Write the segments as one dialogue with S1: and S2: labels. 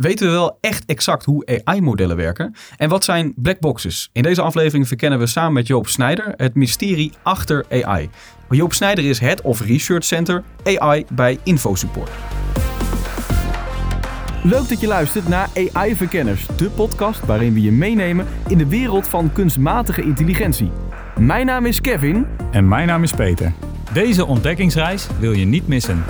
S1: Weten we wel echt exact hoe AI-modellen werken? En wat zijn black boxes? In deze aflevering verkennen we samen met Joop Snijder het mysterie achter AI. Joop Snijder is Head of Research Center AI bij InfoSupport. Leuk dat je luistert naar AI Verkenners, de podcast waarin we je meenemen in de wereld van kunstmatige intelligentie. Mijn naam is Kevin.
S2: En mijn naam is Peter. Deze ontdekkingsreis wil je niet missen.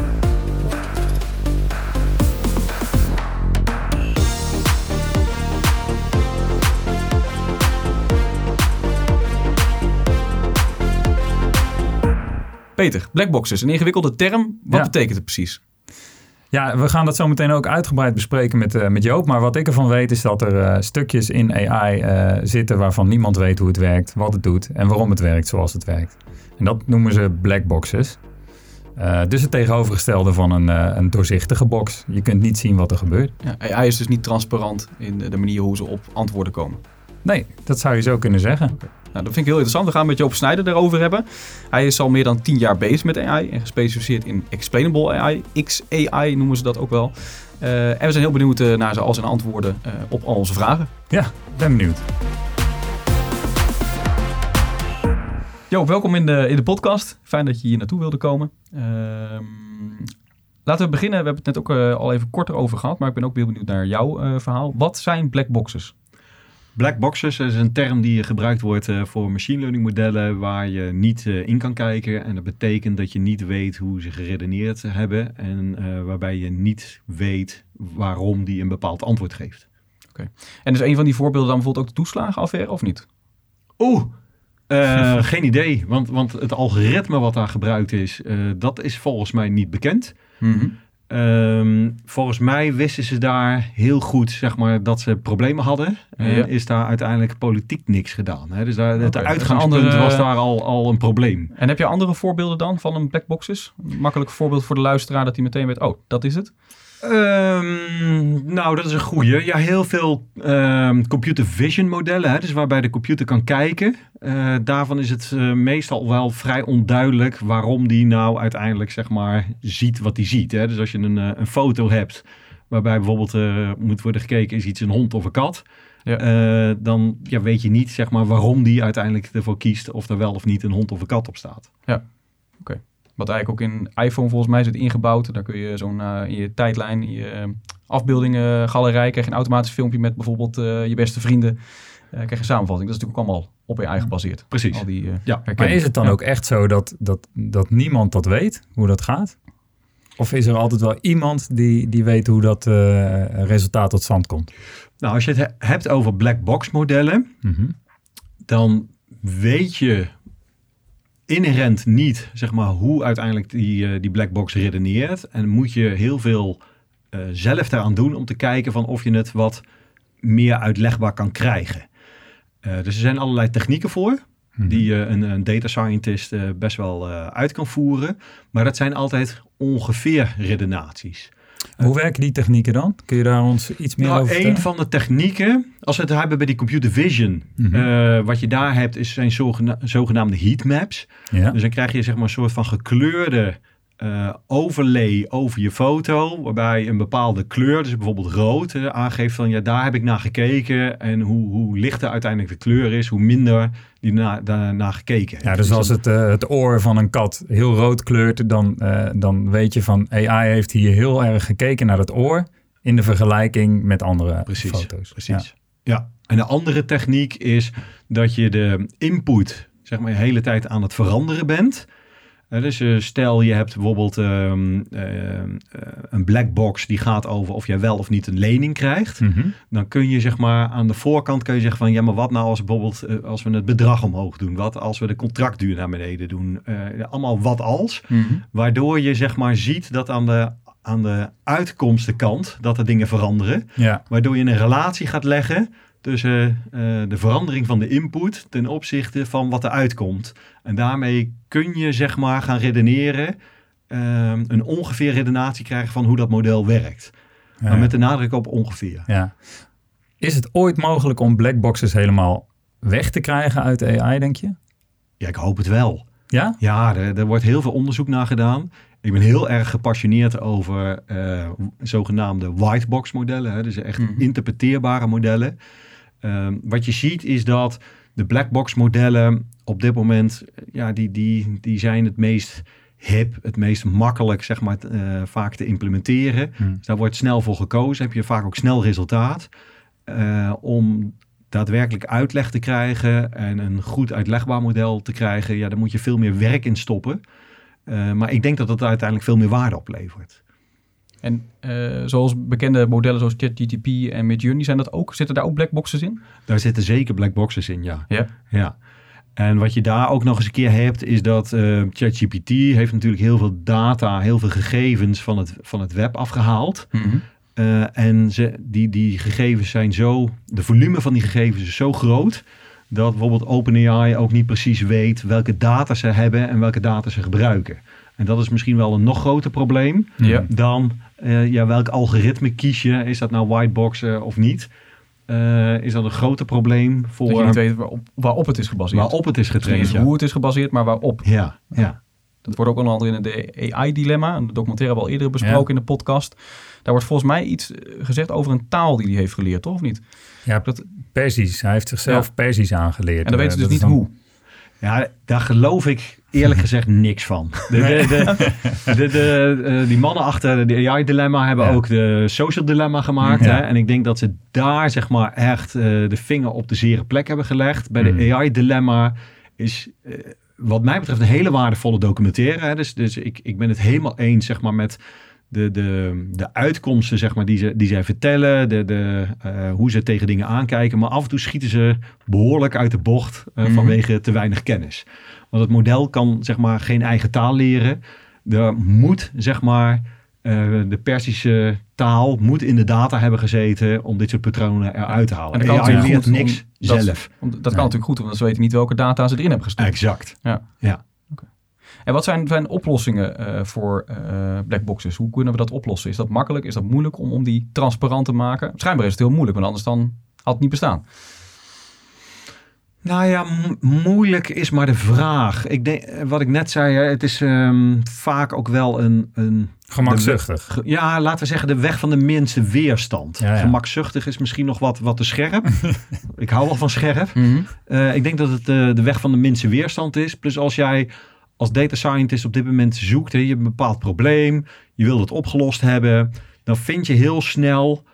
S1: Peter, blackboxes, een ingewikkelde term. Wat
S2: Ja.
S1: betekent het precies?
S2: Ja, we gaan dat zo meteen ook uitgebreid bespreken met, eh, met Joop. Maar wat ik ervan weet is dat er eh, stukjes in AI eh, zitten waarvan niemand weet hoe het werkt, wat het doet en waarom het werkt zoals het werkt. En dat noemen ze black boxes. Eh, dus het tegenovergestelde van een, eh, een doorzichtige box. Je kunt niet zien wat er gebeurt.
S1: Ja, AI is dus niet transparant in de manier hoe ze op antwoorden komen.
S2: Nee, dat zou je zo kunnen zeggen.
S1: Nou, dat vind ik heel interessant. We gaan met Joop Snijder daarover hebben. Hij is al meer dan 10 jaar bezig met AI en gespecialiseerd in explainable AI. XAI noemen ze dat ook wel. Eh, en we zijn heel benieuwd eh, naar zijn al zijn antwoorden eh, op al onze vragen.
S2: Ja, ben benieuwd.
S1: Joop, welkom in de, in de podcast. Fijn dat je hier naartoe wilde komen. Ehm, laten we beginnen. We hebben het net ook al even korter over gehad, maar ik ben ook heel benieuwd naar jouw verhaal. Wat zijn black boxes?
S3: Black boxes is een term die gebruikt wordt eh, voor machine learning modellen waar je niet eh, in kan kijken. En dat betekent dat je niet weet hoe ze geredeneerd hebben en eh, waarbij je niet weet waarom die een bepaald antwoord geeft.
S1: En is een van die voorbeelden dan bijvoorbeeld ook de toeslagenaffaire of niet?
S3: Oeh, eh, geen idee, want, want het algoritme wat daar gebruikt is, dat is volgens mij niet bekend. Ehm, volgens mij wisten ze daar heel goed zeg maar, dat ze problemen hadden. En
S1: Ja.
S3: is daar uiteindelijk politiek niks gedaan. Hè? Dus daar, het uitgangspunt
S1: andere-
S3: was daar al, al een probleem.
S1: En heb je andere voorbeelden dan van een black boxes? Een makkelijk voorbeeld voor de luisteraar dat hij meteen weet, oh, dat is het.
S3: Ehm, nou, dat is een goeie. Ja, heel veel ehm, computer vision modellen, hè, dus waarbij de computer kan kijken. Eh, daarvan is het eh, meestal wel vrij onduidelijk waarom die nou uiteindelijk zeg maar ziet wat hij ziet. Hè. Dus als je een, eh, een foto hebt waarbij bijvoorbeeld moet worden gekeken is iets een hond of een kat.
S1: Ja.
S3: dan ja, weet je niet zeg maar waarom die uiteindelijk ervoor kiest of er wel of niet een hond of een kat op staat.
S1: Wat eigenlijk ook in iPhone volgens mij zit ingebouwd. Daar kun je zo'n eh, in je tijdlijn, in je eh, afbeeldingengalerij, krijg je een automatisch filmpje met bijvoorbeeld eh, je beste vrienden. Eh, krijg je een samenvatting. Dat is natuurlijk ook allemaal op AI gebaseerd.
S3: Precies.
S1: Al die, eh,
S3: Ja.
S2: Maar is het dan
S1: Ja.
S2: ook echt zo dat, dat, dat niemand dat weet, hoe dat gaat? Of is er altijd wel iemand die, die weet hoe dat eh, resultaat tot stand komt?
S3: Nou, als je het he- hebt over black box modellen,
S2: Mhm.
S3: dan weet je inherent niet zeg maar, hoe uiteindelijk die, eh, die black box redeneert. En moet je heel veel eh, zelf daaraan doen om te kijken van of je het wat meer uitlegbaar kan krijgen. Eh, dus er zijn allerlei technieken voor.
S2: Mhm.
S3: Die eh, een, een data scientist best wel uit kan voeren. Maar dat zijn altijd ongeveer redenaties.
S2: Hoe werken die technieken dan? Kun je daar ons iets meer
S3: Nou,
S2: over
S3: een
S2: vertellen?
S3: van de technieken, als we het hebben bij die computer vision,
S2: Mhm.
S3: eh, wat je daar hebt, is zijn zogena- zogenaamde heatmaps.
S2: Ja.
S3: Dus dan krijg je zeg maar een soort van gekleurde eh, overlay over je foto, waarbij een bepaalde kleur, dus bijvoorbeeld rood, eh, aangeeft van ja, daar heb ik naar gekeken en hoe, hoe lichter uiteindelijk de kleur is, hoe minder die na, daarna gekeken heeft.
S2: ja, dus als het, eh, het oor van een kat heel rood kleurt, dan, dan weet je van AI heeft hier heel erg gekeken naar het oor in de vergelijking met andere
S3: Precies,
S2: foto's.
S3: Precies. Ja. En de andere techniek is dat je de input, zeg maar, de hele tijd aan het veranderen bent. Dus eh, stel je hebt bijvoorbeeld ehm, eh, een black box die gaat over of jij wel of niet een lening krijgt.
S2: Mhm.
S3: Dan kun je zeg maar aan de voorkant kun je zeggen van ja, maar wat nou als bijvoorbeeld eh, als we het bedrag omhoog doen? Wat als we de contractduur naar beneden doen? Allemaal wat als.
S1: Mhm.
S3: Waardoor je zeg maar ziet dat aan de, aan de uitkomstenkant dat er dingen veranderen.
S2: ja.
S3: Waardoor je een relatie gaat leggen tussen eh, de verandering van de input ten opzichte van wat er uitkomt. En daarmee kun je zeg maar gaan redeneren, ehm, een ongeveer redenatie krijgen van hoe dat model werkt. Maar met de nadruk op ongeveer.
S2: Ja. Is het ooit mogelijk om blackboxes helemaal weg te krijgen uit de AI, denk je?
S3: Ja, ik hoop het wel.
S2: Ja?
S3: Ja, er, er wordt heel veel onderzoek naar gedaan. Ik ben heel erg gepassioneerd over eh, zogenaamde whitebox modellen. Hè? Dus echt
S1: Mhm.
S3: interpreteerbare modellen. Ehm, wat je ziet is dat de blackbox modellen op dit moment, eh, ja, die, die, die zijn het meest hip, het meest makkelijk, zeg maar, eh, vaak te implementeren.
S2: Hmm.
S3: Dus daar wordt snel voor gekozen, heb je vaak ook snel resultaat. Eh, om daadwerkelijk uitleg te krijgen en een goed uitlegbaar model te krijgen, ja, daar moet je veel meer werk in stoppen. Maar ik denk dat het uiteindelijk veel meer waarde oplevert.
S1: En eh, zoals bekende modellen zoals ChatGTP en Midjourney, zijn dat ook, zitten daar ook blackboxes in?
S3: Daar zitten zeker black boxes in, ja.
S1: Ja.
S3: ja. En wat je daar ook nog eens een keer hebt, is dat eh, ChatGPT heeft natuurlijk heel veel data, heel veel gegevens van het, van het web afgehaald. Eh, en ze, die, die gegevens zijn zo, de volume van die gegevens is zo groot, dat bijvoorbeeld OpenAI ook niet precies weet welke data ze hebben en welke data ze gebruiken. En dat is misschien wel een nog groter probleem
S1: Ja.
S3: dan eh, ja, welk algoritme kies je. Is dat nou whitebox eh, of niet? Eh, is dat een groter probleem
S1: Dat je
S3: voor
S1: niet weet waarop, waarop het is gebaseerd.
S3: waarop het is
S1: Dus niet
S3: getraind? Ja.
S1: hoe het is gebaseerd, maar waarop.
S3: Ja, ja.
S1: Dat wordt ook onder andere in de AI-dilemma. Een documentaire hebben we al eerder besproken in de podcast. Daar wordt volgens mij iets eh, gezegd over een taal die hij heeft geleerd, toch? Of niet?
S2: Ja,
S1: Dat-
S2: Persisch. Hij heeft zichzelf
S1: Ja.
S2: Persisch aangeleerd.
S1: En dan weten ze dus niet
S2: dan-
S1: hoe.
S3: Ja, daar geloof ik eerlijk gezegd niks van. De, de, de, eh, die mannen achter de AI-dilemma hebben
S2: Ja.
S3: ook de social dilemma gemaakt.
S2: Ja.
S3: Hè? En ik denk dat ze daar zeg maar echt eh, de vinger op de zere plek hebben gelegd. Bij de
S2: Mm.
S3: AI-dilemma is eh, wat mij betreft een hele waardevolle documentaire. Hè? Dus, dus ik, ik ben het helemaal eens zeg maar, met de, de, de uitkomsten zeg maar, die, ze, die zij vertellen. De, de, hoe ze tegen dingen aankijken. Maar af en toe schieten ze behoorlijk uit de bocht
S1: Mhm.
S3: vanwege te weinig kennis. Want het model kan zeg maar geen eigen taal leren. Er moet zeg maar eh, de Persische taal moet in de data hebben gezeten om dit soort patronen eruit te halen.
S1: En dat kan
S3: AI leert niks
S1: dat-
S3: zelf.
S1: Dat kan natuurlijk goed, want ze weten niet welke data ze erin hebben gestopt.
S3: Exact.
S1: En wat zijn, zijn oplossingen eh, voor eh blackboxes? Hoe kunnen we dat oplossen? Is dat makkelijk? Is dat moeilijk om, om die transparant te maken? Schijnbaar is het heel moeilijk, want anders dan had het niet bestaan.
S3: Nou ja, mo- moeilijk is maar de vraag. Ik denk, eh, wat ik net zei, het is ehm, vaak ook wel een, een
S2: Gemakzuchtig.
S3: Ge- Ja, laten we zeggen de weg van de minste weerstand.
S2: Ja, ja.
S3: Gemakzuchtig is misschien nog wat, wat te scherp. ik hou wel van scherp.
S1: Mhm.
S3: Eh, ik denk dat het eh, de weg van de minste weerstand is. Plus als jij als data scientist op dit moment zoekt, hè, je hebt een bepaald probleem, je wilt het opgelost hebben, dan vind je heel snel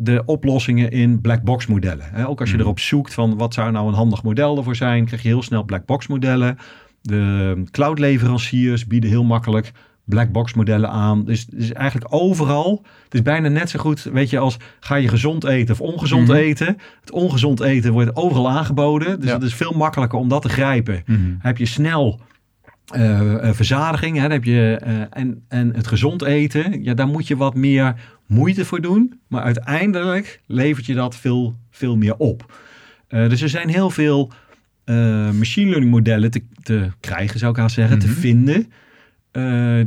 S3: de oplossingen in black box modellen. Hè. Ook als je
S2: Mhm.
S3: erop zoekt van wat zou nou een handig model ervoor zijn, krijg je heel snel black box modellen. De cloud leveranciers bieden heel makkelijk black box modellen aan. Dus, dus eigenlijk overal. Het is bijna net zo goed, weet je, als ga je gezond eten of ongezond
S1: Mhm.
S3: eten. Het ongezond eten wordt overal aangeboden. Dus
S1: Ja.
S3: het is veel makkelijker om dat te grijpen.
S2: Mhm.
S3: Heb je snel eh, eh, verzadiging, hè, heb je, eh, en, en het gezond eten, ja, daar moet je wat meer moeite voor doen. Maar uiteindelijk levert je dat veel, veel meer op. Dus er zijn heel veel machine learning modellen te, te krijgen, zou ik haast zeggen, te
S2: Mhm.
S3: vinden.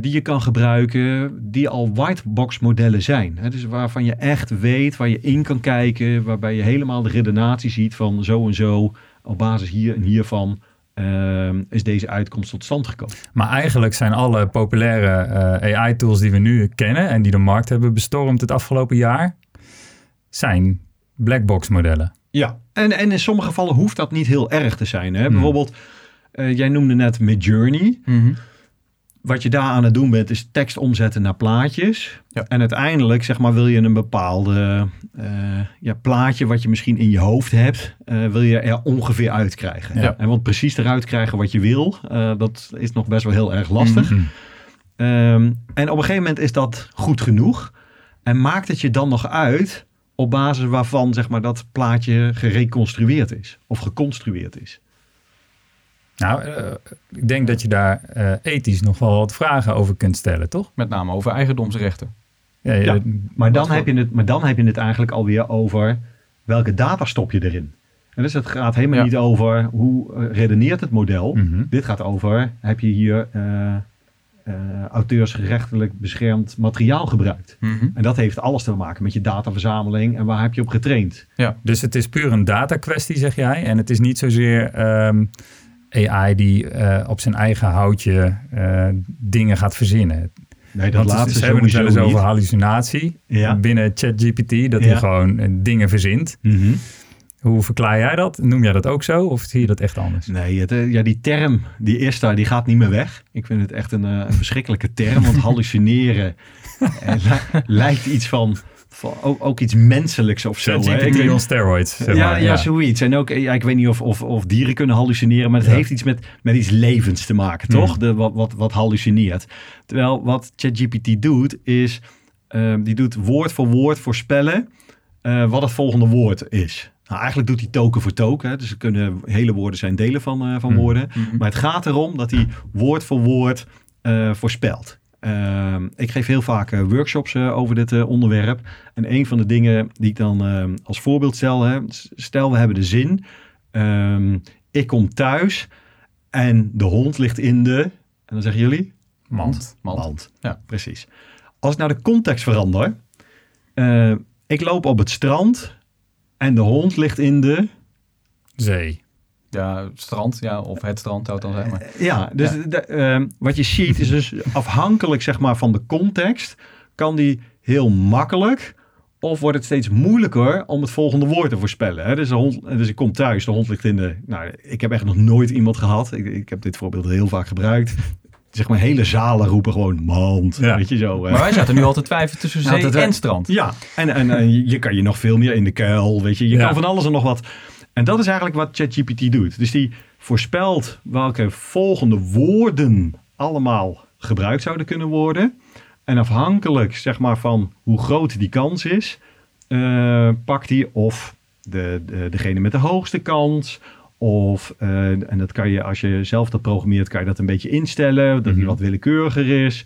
S3: die je kan gebruiken, die al whitebox modellen zijn. Hè? Dus waarvan je echt weet, waar je in kan kijken, waarbij je helemaal de redenatie ziet van zo en zo, op basis hier en hiervan, ehm, is deze uitkomst tot stand gekomen.
S2: Maar eigenlijk zijn alle populaire eh, AI-tools die we nu kennen en die de markt hebben bestormd het afgelopen jaar, zijn blackbox modellen.
S3: Ja, en, en in sommige gevallen hoeft dat niet heel erg te zijn. Hè?
S2: Hmm.
S3: Bijvoorbeeld, eh, jij noemde net Midjourney.
S1: Mhm.
S3: Wat je daar aan het doen bent, is tekst omzetten naar plaatjes.
S1: Ja.
S3: En uiteindelijk, zeg maar, wil je een bepaalde eh, ja, plaatje wat je misschien in je hoofd hebt, eh, wil je er ongeveer uitkrijgen.
S1: Ja.
S3: En want precies eruit krijgen wat je wil, eh, dat is nog best wel heel erg lastig.
S2: Mhm.
S3: Ehm, en op een gegeven moment is dat goed genoeg. En maakt het je dan nog uit op basis waarvan zeg maar, dat plaatje gereconstrueerd is of geconstrueerd is.
S2: Nou, eh, ik denk dat je daar eh, ethisch nog wel wat vragen over kunt stellen, toch?
S1: Met name over eigendomsrechten.
S2: Ja,
S3: Ja. Maar dan, heb je het, maar dan heb je het eigenlijk alweer over welke data stop je erin. En dus het gaat helemaal
S1: Ja.
S3: niet over hoe eh, redeneert het model.
S2: mhm.
S3: Dit gaat over, heb je hier eh, eh, auteursgerechtelijk beschermd materiaal gebruikt.
S1: Mhm.
S3: En dat heeft alles te maken met je dataverzameling en waar heb je op getraind.
S2: Dus het is puur een data kwestie, zeg jij. En het is niet zozeer ehm, AI die eh, op zijn eigen houtje eh, dingen gaat verzinnen.
S3: Nee, dat
S2: Want
S3: laatste
S2: ze hebben het wel eens over hallucinatie
S3: Ja.
S2: binnen ChatGPT, dat
S3: Ja.
S2: hij gewoon eh, dingen verzint.
S3: Mhm.
S2: Hoe verklaar jij dat? Noem jij dat ook zo of zie je dat echt anders?
S3: Nee, het, ja, die term, die daar, die gaat niet meer weg. Ik vind het echt een, verschrikkelijke term, want hallucineren li- lijkt iets van, ook, iets menselijks of zo. hè. Ik
S2: on steroids. zeg
S3: ja,
S2: maar.
S3: ja, zoiets. En ook, ja, ik weet niet of, of, of dieren kunnen hallucineren, maar het
S2: Ja.
S3: heeft iets met, met iets levens te maken,
S2: Hmm.
S3: toch? De, wat, wat, wat hallucineert. Terwijl wat ChatGPT doet, is ehm, die doet woord voor woord voorspellen eh, wat het volgende woord is. Nou, eigenlijk doet hij token voor token. Hè? Dus er kunnen hele woorden zijn delen van, eh, van
S2: Hmm.
S3: woorden.
S1: Mhm.
S3: Maar het gaat erom dat hij woord voor woord eh, voorspelt. Ehm, ik geef heel vaak eh, workshops eh, over dit eh, onderwerp. En een van de dingen die ik dan ehm, als voorbeeld stel, hè, stel we hebben de zin, ehm, ik kom thuis en de hond ligt in de, en dan zeggen jullie?
S2: Mand.
S1: Mand.
S3: Mand.
S1: Ja.
S3: Precies. Als ik nou de context verander, ik loop op het strand en de hond ligt in de,
S2: Zee.
S1: Ja, strand, ja, of het strand zou het dan zijn. Maar.
S3: Ja, dus
S1: Ja.
S3: de- ehm, wat je ziet is dus afhankelijk zeg maar, van de context, kan die heel makkelijk of wordt het steeds moeilijker om het volgende woord te voorspellen. Hè? Dus, de hond, dus ik kom thuis, de hond ligt in de... Nou, ik heb echt nog nooit iemand gehad. Ik, ik heb dit voorbeeld heel vaak gebruikt. Zeg maar hele zalen roepen gewoon mand.
S2: Ja.
S3: Weet je zo. hè.
S1: maar wij zaten nu altijd twijfelen tussen zee en strand.
S3: Ja, en, en, en je- je kan je nog veel meer in de kuil, weet je. Je
S2: Ja.
S3: kan van alles en nog wat. En dat is eigenlijk wat ChatGPT doet. Dus die voorspelt welke volgende woorden allemaal gebruikt zouden kunnen worden. En afhankelijk, zeg maar, van hoe groot die kans is, eh, pakt hij of de, de, degene met de hoogste kans... Of, eh, en dat kan je, als je zelf dat programmeert, kan je dat een beetje instellen, dat die
S2: Mhm.
S3: wat willekeuriger is.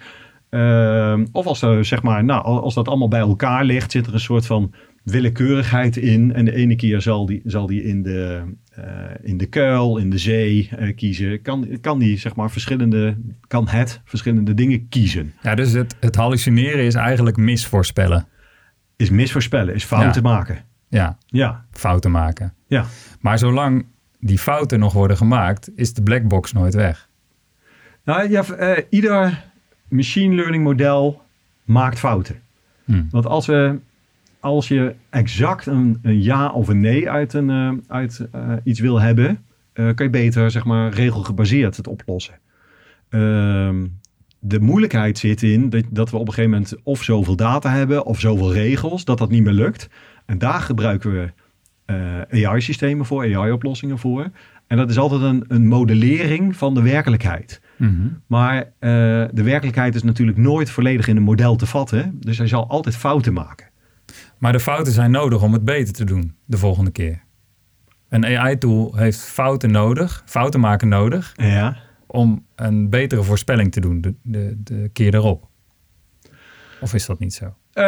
S3: Ehm, of als, er, zeg maar, nou, als dat allemaal bij elkaar ligt, zit er een soort van willekeurigheid in. En de ene keer zal die, zal die in, de, eh, in de kuil, in de zee eh, kiezen. Kan, kan die, zeg maar, verschillende, kan het verschillende dingen kiezen.
S2: Ja, dus het, het hallucineren is eigenlijk misvoorspellen.
S3: Is misvoorspellen, is fouten maken.
S2: Ja,
S3: Ja,
S2: fouten maken.
S3: ja.
S2: Maar zolang die fouten nog worden gemaakt, is de blackbox nooit weg.
S3: Nou, ja, eh, ieder machine learning model maakt fouten.
S2: Hm.
S3: Want als, we, als je exact een, een ja of een nee uit, een, eh, uit eh, iets wil hebben, eh, kan je beter zeg maar, regelgebaseerd het oplossen. Ehm, de moeilijkheid zit in dat, dat we op een gegeven moment of zoveel data hebben of zoveel regels, dat dat niet meer lukt. En daar gebruiken we AI-systemen voor, AI-oplossingen voor. En dat is altijd een, een modellering van de werkelijkheid.
S2: Mhm.
S3: Maar de werkelijkheid is natuurlijk nooit volledig in een model te vatten. Dus hij zal altijd fouten maken.
S2: Maar de fouten zijn nodig om het beter te doen de volgende keer. Een AI-tool heeft fouten nodig, fouten maken nodig,
S3: Ja.
S2: om een betere voorspelling te doen de, de, de keer erop. Of is dat niet zo?
S3: Eh,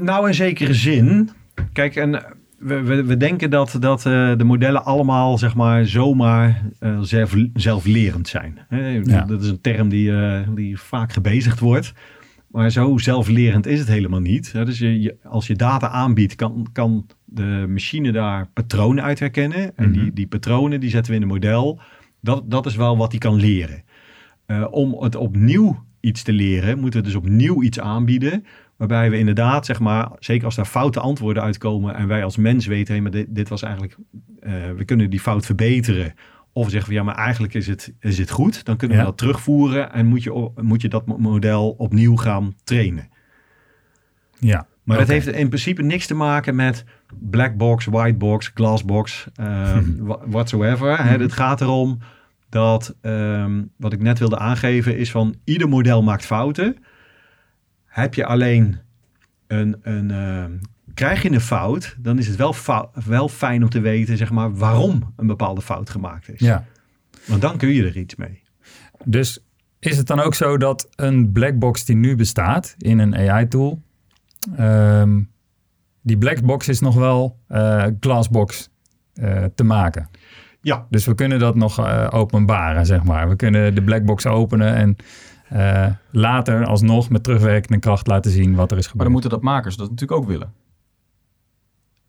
S3: nou, in zekere zin. Kijk, en we, we, we denken dat, dat eh, de modellen allemaal, zeg maar, zomaar eh, zelf, zelflerend zijn. Hè,
S2: Ja.
S3: Dat is een term die, eh, die vaak gebezigd wordt. Maar zo zelflerend is het helemaal niet. Dus je, je- als je data aanbiedt, kan, kan de machine daar patronen uit herkennen. En
S2: Mhm.
S3: die, die patronen die zetten we in een model. Dat, dat is wel wat hij kan leren. Eh, om het opnieuw iets te leren, moeten we dus opnieuw iets aanbieden. Waarbij we inderdaad, zeg maar, zeker als daar foute antwoorden uitkomen en wij als mens weten, hé, maar dit, dit was eigenlijk, eh, we kunnen die fout verbeteren. Of we zeggen van ja, maar eigenlijk is het, is het goed. Dan kunnen we
S2: Ja.
S3: dat terugvoeren en moet je, moet je dat mo- model opnieuw gaan trainen.
S2: Ja.
S3: Maar
S2: Oké.
S3: dat heeft in principe niks te maken met black box, white box, glass box, wha- whatsoever. Hè, het gaat erom dat, ehm, wat ik net wilde aangeven, is van ieder model maakt fouten. Heb je alleen een, een ehm, krijg je een fout, dan is het wel, wel fijn om te weten, zeg maar, waarom een bepaalde fout gemaakt is.
S2: Ja.
S3: Want dan kun je er iets mee.
S2: Dus is het dan ook zo dat een blackbox die nu bestaat in een AI-tool, ehm, die blackbox is nog wel eh glassbox eh, te maken?
S3: Ja,
S2: Dus we kunnen dat nog eh, openbaren, zeg maar. We kunnen de blackbox openen en eh, later alsnog met terugwerkende kracht laten zien wat er is
S1: Maar
S2: gebeurd.
S1: dan moeten dat makers dat natuurlijk ook willen.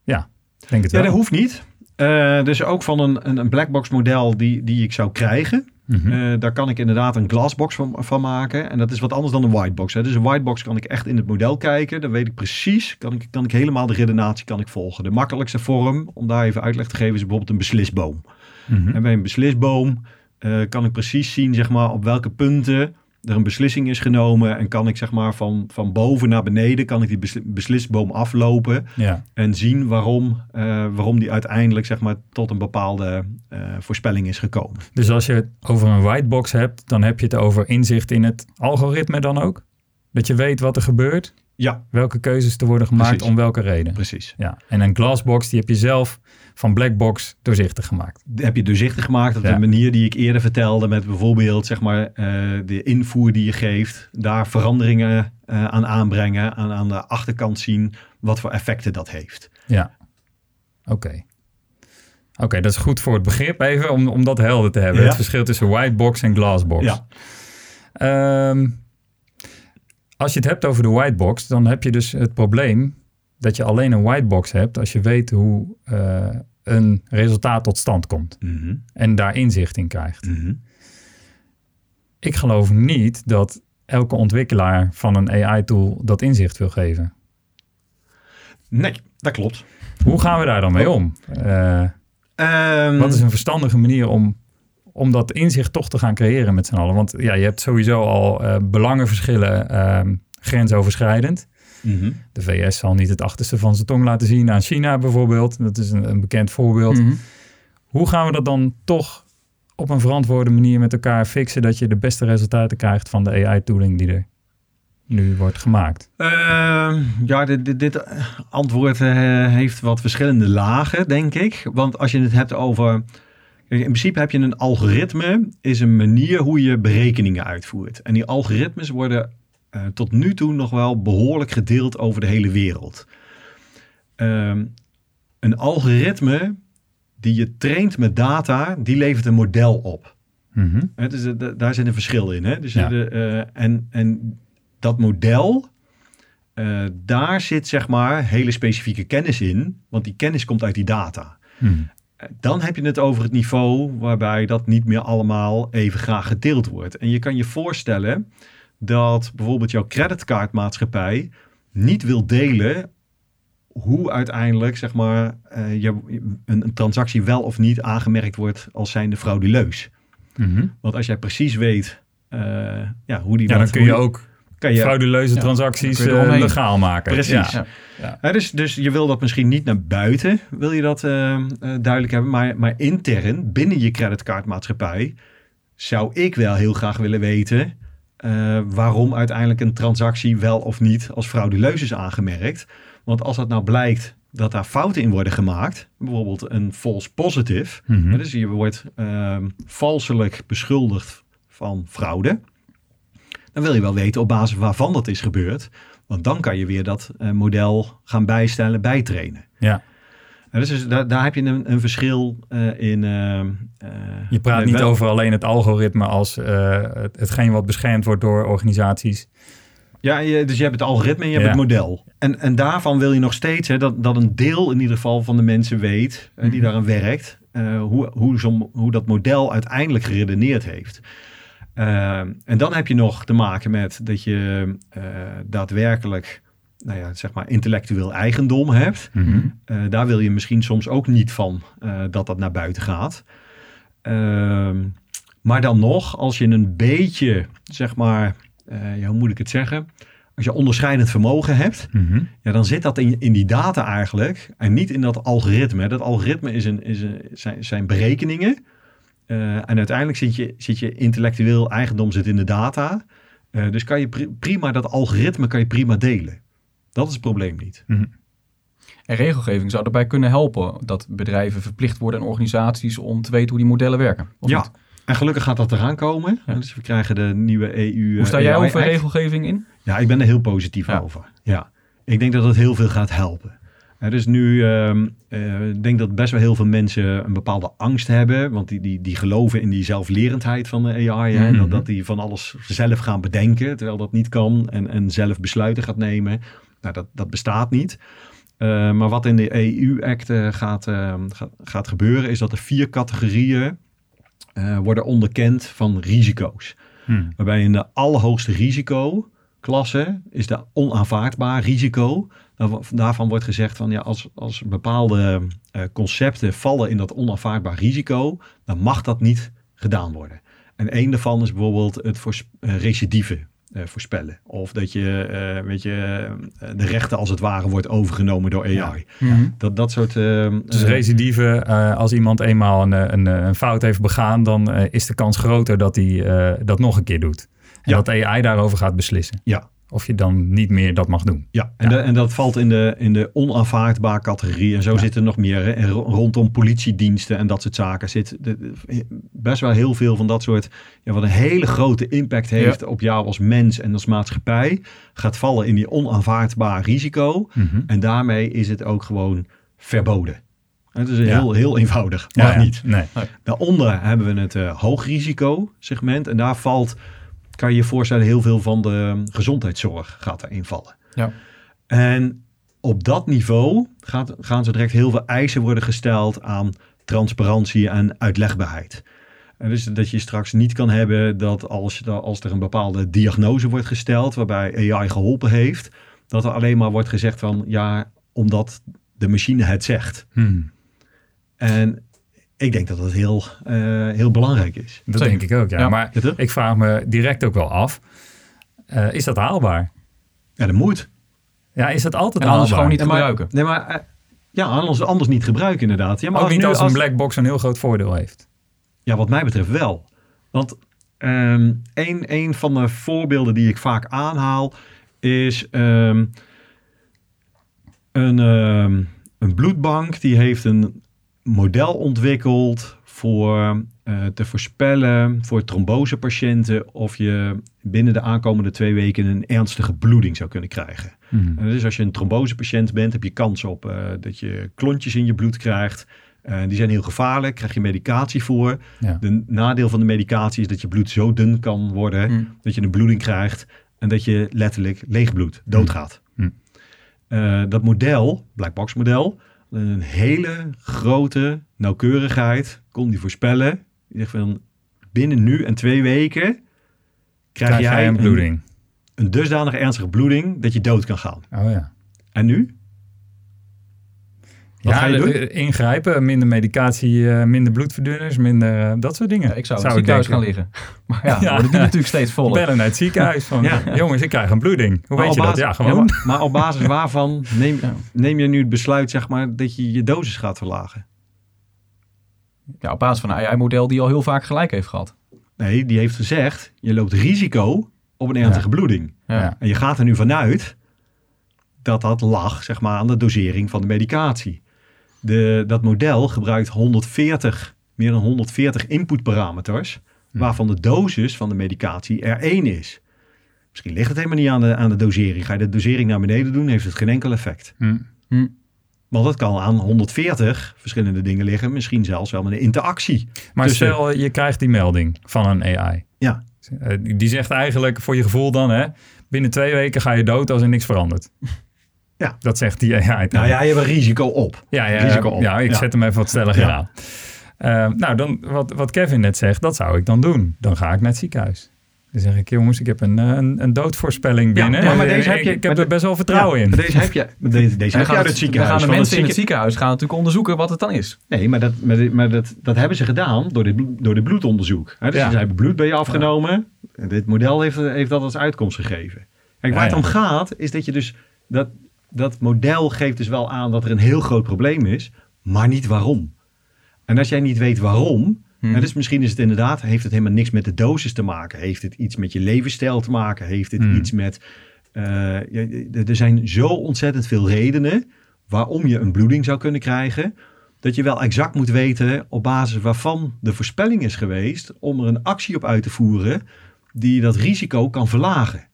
S2: Ja, denk het
S3: Ja,
S2: wel.
S3: dat hoeft niet. Eh, dus ook van een, een, een blackbox model die, die ik zou krijgen.
S2: Mhm.
S3: Eh, daar kan ik inderdaad een glassbox van, van maken. En dat is wat anders dan een whitebox. Hè. Dus een whitebox kan ik echt in het model kijken. Dan weet ik precies, kan ik, kan ik helemaal de redenatie kan ik volgen. De makkelijkste vorm, om daar even uitleg te geven, is bijvoorbeeld een beslisboom.
S2: Mhm.
S3: En bij een beslisboom eh, kan ik precies zien zeg maar, op welke punten er een beslissing is genomen. En kan ik zeg maar, van, van boven naar beneden kan ik die besli- beslisboom aflopen.
S2: Ja.
S3: En zien waarom, eh, waarom die uiteindelijk zeg maar, tot een bepaalde eh, voorspelling is gekomen.
S2: Dus als je het over een whitebox hebt, dan heb je het over inzicht in het algoritme dan ook? Dat je weet wat er gebeurt,
S3: Ja,
S2: welke keuzes er worden gemaakt,
S3: Precies.
S2: om welke reden.
S3: precies.
S2: Ja. En een glassbox, die heb je zelf van blackbox doorzichtig gemaakt.
S3: heb je doorzichtig gemaakt op
S2: Ja.
S3: de manier die ik eerder vertelde met bijvoorbeeld zeg maar eh, de invoer die je geeft, daar veranderingen eh, aan aanbrengen, aan, aan de achterkant zien wat voor effecten dat heeft.
S2: Ja. Oké. Oké, dat is goed voor het begrip even, om, om dat helder te hebben.
S3: Ja.
S2: Het verschil tussen whitebox en glassbox.
S3: Ja.
S2: Ehm, als je het hebt over de whitebox, dan heb je dus het probleem dat je alleen een whitebox hebt als je weet hoe eh, een resultaat tot stand komt
S3: Mhm,
S2: en daar inzicht in krijgt.
S3: mhm.
S2: Ik geloof niet dat elke ontwikkelaar van een AI-tool dat inzicht wil geven.
S3: Nee, dat klopt.
S2: Hoe gaan we daar dan mee om? Eh,
S3: Ehm,
S2: Wat is een verstandige manier om, om dat inzicht toch te gaan creëren met z'n allen? Want ja, je hebt sowieso al eh, belangenverschillen ehm, grensoverschrijdend.
S3: Mhm.
S2: De VS zal niet het achterste van zijn tong laten zien aan China bijvoorbeeld. Dat is een, een bekend voorbeeld.
S1: Mhm.
S2: Hoe gaan we dat dan toch op een verantwoorde manier met elkaar fixen... dat je de beste resultaten krijgt van de AI-tooling die er nu wordt gemaakt?
S3: Ehm, ja, dit, dit, dit antwoord eh, heeft wat verschillende lagen, denk ik. Want als je het hebt over. In principe heb je een algoritme, is een manier hoe je berekeningen uitvoert. En die algoritmes worden eh, tot nu toe nog wel behoorlijk gedeeld over de hele wereld. Ehm, een algoritme die je traint met data, die levert een model op.
S2: Mhm.
S3: Dus eh, da- daar zit een verschil in. Hè? Dus
S2: Ja.
S3: eh, en, en dat model, daar zit zeg maar hele specifieke kennis in. Want die kennis komt uit die data.
S2: Mhm.
S3: Dan heb je het over het niveau waarbij dat niet meer allemaal even graag gedeeld wordt. En je kan je voorstellen dat bijvoorbeeld jouw creditcardmaatschappij niet wil delen hoe uiteindelijk zeg maar, eh, je, een, een transactie wel of niet aangemerkt wordt als zijnde frauduleus.
S2: Mhm.
S3: Want als jij precies weet eh, ja, hoe die
S2: Ja, dan kun je ook
S3: kan je,
S2: frauduleuze
S1: Ja,
S2: transacties eh, legaal maken.
S3: Precies.
S2: Ja.
S3: Dus, dus je wil dat misschien niet naar buiten, wil je dat eh, eh, duidelijk hebben, maar, maar intern binnen je creditcardmaatschappij zou ik wel heel graag willen weten eh, waarom uiteindelijk een transactie wel of niet als frauduleus is aangemerkt. Want als dat nou blijkt dat daar fouten in worden gemaakt, bijvoorbeeld een false positive, hè, dus je wordt ehm valselijk beschuldigd van fraude, dan wil je wel weten op basis waarvan dat is gebeurd. Want dan kan je weer dat eh, model gaan bijstellen, bijtrainen.
S2: Ja.
S3: En dus, daar, daar heb je een, een verschil eh, in. eh, eh,
S2: Je praat
S3: nee,
S2: niet over alleen het algoritme als eh, het, hetgeen wat beschermd wordt door organisaties.
S3: Ja, je, dus je hebt het algoritme en je hebt het model. En, en daarvan wil je nog steeds hè, dat, dat een deel in ieder geval van de mensen weet, eh, die
S2: Mhm.
S3: daaraan werkt, eh, hoe, hoe, hoe dat model uiteindelijk geredeneerd heeft. Eh, en dan heb je nog te maken met dat je eh, daadwerkelijk, nou ja, zeg maar intellectueel eigendom hebt.
S2: Mhm.
S3: Eh, daar wil je misschien soms ook niet van eh, dat dat naar buiten gaat. Ehm, maar dan nog, als je een beetje, zeg maar, eh, ja, hoe moet ik het zeggen? Als je onderscheidend vermogen hebt,
S2: Mhm.
S3: ja, dan zit dat in, in die data eigenlijk en niet in dat algoritme. Dat algoritme is een, is een, zijn, zijn berekeningen. En uiteindelijk zit je, zit je intellectueel eigendom zit in de data. Dus kan je pri- prima dat algoritme kan je prima delen. Dat is het probleem niet.
S1: En regelgeving zou daarbij kunnen helpen dat bedrijven verplicht worden en organisaties om te weten hoe die modellen werken. Of
S3: Ja,
S1: niet?
S3: en gelukkig gaat dat eraan komen.
S1: Ja.
S3: Dus we krijgen de nieuwe EU.
S1: Hoe sta
S3: eh,
S1: jij
S3: AI
S1: over
S3: Act.
S1: regelgeving in?
S3: Ja, ik ben er heel positief
S1: Ja.
S3: over. Ja, ik denk dat het heel veel gaat helpen. Hè, dus nu ehm, eh, ik denk dat best wel heel veel mensen een bepaalde angst hebben. Want die, die, die geloven in die zelflerendheid van de AI. Hè,
S2: Mhm.
S3: dat, dat die van alles zelf gaan bedenken, terwijl dat niet kan. En, en zelf besluiten gaat nemen. Nou, dat, dat bestaat niet. Eh, maar wat in de EU-act uh, gaat, uh, gaat, gaat, gebeuren, is dat er vier categorieën worden onderkend van risico's. Hmm. Waarbij in de allerhoogste risicoklasse is de onaanvaardbaar risico. Daarvan wordt gezegd van ja, als, als bepaalde concepten vallen in dat onaanvaardbaar risico, dan mag dat niet gedaan worden. En een daarvan is bijvoorbeeld het voor recidive uh, voorspellen. Of dat je, uh, weet je, uh, de rechten als het ware wordt overgenomen door AI. Ja.
S2: Mhm.
S3: Dat, dat soort...
S2: dus recidive, als iemand eenmaal een, een, een, fout heeft begaan, dan is de kans groter dat hij dat nog een keer doet. En ja. dat AI daarover gaat beslissen.
S3: Ja,
S2: of je dan niet meer dat mag doen.
S3: Ja, en, De, en dat valt in de, in de onaanvaardbare categorie. En zo zitten er nog meer. Hè. En rondom politiediensten en dat soort zaken zit de, best wel heel veel van dat soort. Ja, wat een hele grote impact heeft op jou als mens en als maatschappij. Gaat vallen in die onaanvaardbaar risico.
S2: Mhm.
S3: En daarmee is het ook gewoon verboden. Het is heel, heel eenvoudig. Mag niet.
S2: Nee.
S3: Daaronder hebben we het uh, hoogrisico segment. En daar valt kan je je voorstellen, heel veel van de gezondheidszorg gaat erin vallen.
S1: Ja.
S3: En op dat niveau gaat, gaan zo direct heel veel eisen worden gesteld aan transparantie en uitlegbaarheid. En dus dat je straks niet kan hebben dat als, als er een bepaalde diagnose wordt gesteld, waarbij AI geholpen heeft, dat er alleen maar wordt gezegd van ja, omdat de machine het zegt.
S2: Hmm.
S3: En ik denk dat dat heel, uh, heel belangrijk is.
S2: Dat denk ik ook, ja. ja. Maar ik vraag me direct ook wel af, uh, is dat haalbaar?
S3: Ja, dat moet.
S2: Ja, is dat altijd
S1: en
S2: anders
S1: gewoon niet gebruiken?
S3: Nee, maar, nee, maar uh, ja, anders, anders niet gebruiken inderdaad. Ja, maar
S2: ook
S3: als
S2: niet
S3: nu,
S2: als een black box een heel groot voordeel heeft.
S3: Ja, wat mij betreft wel. Want um, een, een van de voorbeelden die ik vaak aanhaal is um, een, um, een bloedbank die heeft een model ontwikkeld voor uh, te voorspellen voor trombosepatiënten of je binnen de aankomende twee weken een ernstige bloeding zou kunnen krijgen.
S2: Hmm.
S3: En dus als je een trombosepatiënt bent, heb je kans op uh, dat je klontjes in je bloed krijgt. Uh, die zijn heel gevaarlijk, krijg je medicatie voor.
S2: Ja.
S3: De nadeel van de medicatie is dat je bloed zo dun kan worden
S1: Hmm.
S3: dat je een bloeding krijgt en dat je letterlijk leeg bloed doodgaat.
S2: Hmm.
S3: Uh, dat model, black box model, een hele grote nauwkeurigheid kon die voorspellen. Die zegt van binnen nu en twee weken krijg,
S2: Krijg jij een bloeding.
S3: Een, een dusdanig ernstige bloeding dat je dood kan gaan.
S2: Oh ja.
S3: En nu? Wat
S2: ja,
S3: ga je doen?
S2: ingrijpen, minder medicatie, eh, minder bloedverdunners, minder eh, dat soort dingen.
S1: Ja, ik zou in
S2: Zou
S1: het ziekenhuis gaan liggen. Maar ja,
S2: Ja.
S1: die natuurlijk steeds voller.
S2: Bellen naar het ziekenhuis van,
S3: Ja.
S2: jongens, ik krijg een bloeding. Hoe
S3: Maar
S2: weet je
S3: op
S2: dat?
S3: basis-
S2: Ja, gewoon.
S3: maar, maar op basis waarvan neem, neem je nu het besluit zeg maar, dat je je dosis gaat verlagen?
S1: Ja, op basis van een AI-model die al heel vaak gelijk heeft gehad.
S3: Nee, die heeft gezegd, je loopt risico op een ernstige bloeding.
S2: Ja.
S3: En je gaat er nu vanuit dat dat lag zeg maar, aan de dosering van de medicatie. De, dat model gebruikt 140, meer dan 140 inputparameters, waarvan de dosis van de medicatie er één is. Misschien ligt het helemaal niet aan de, aan de dosering. Ga je de dosering naar beneden doen, heeft het geen enkel effect.
S2: Hm.
S3: Want het kan aan 140 verschillende dingen liggen, misschien zelfs wel met een interactie.
S2: Maar
S3: tussen-
S2: stel, je krijgt die melding van een AI.
S3: Ja.
S2: Eh, die- Die zegt eigenlijk voor je gevoel dan, hè, binnen twee weken ga je dood als er niks verandert.
S3: Ja.
S2: Dat zegt die AI.
S3: Nou ja, je hebt een risico op.
S2: Ja, ja,
S3: risico op.
S2: ja ik zet hem even wat stelliger
S3: Ja.
S2: aan. Eh, nou, dan, wat, wat Kevin net zegt, dat zou ik dan doen. Dan ga ik naar het ziekenhuis. Dan zeg ik, jongens, ik heb een, eh, een, een doodvoorspelling binnen.
S3: ja, maar
S2: Eh,
S3: deze heb
S2: ik,
S3: je-
S2: ik
S3: maar
S2: heb er best wel vertrouwen
S3: Ja,
S2: in.
S3: maar Deze heb je, deze, deze heb je uit
S1: het,
S3: ziekenhuis.
S1: dan gaan de mensen in het
S3: zieke-
S1: ziekenhuis gaan natuurlijk onderzoeken wat het dan is.
S3: Nee, maar, dat, maar, maar dat, dat hebben ze gedaan door dit, door dit bloedonderzoek. Dus
S1: Ja.
S3: ze hebben bloed bij je afgenomen. En dit model heeft, heeft dat als uitkomst gegeven. Kijk, waar het om gaat, is dat je dus... Dat, dat model geeft dus wel aan dat er een heel groot probleem is, maar niet waarom. En als jij niet weet waarom...
S1: Hmm.
S3: en dus misschien is het inderdaad, heeft het helemaal niks met de dosis te maken. Heeft het iets met je levensstijl te maken? Heeft het
S2: Hmm.
S3: iets met... eh, er zijn zo ontzettend veel redenen waarom je een bloeding zou kunnen krijgen dat je wel exact moet weten op basis waarvan de voorspelling is geweest om er een actie op uit te voeren die dat risico kan verlagen.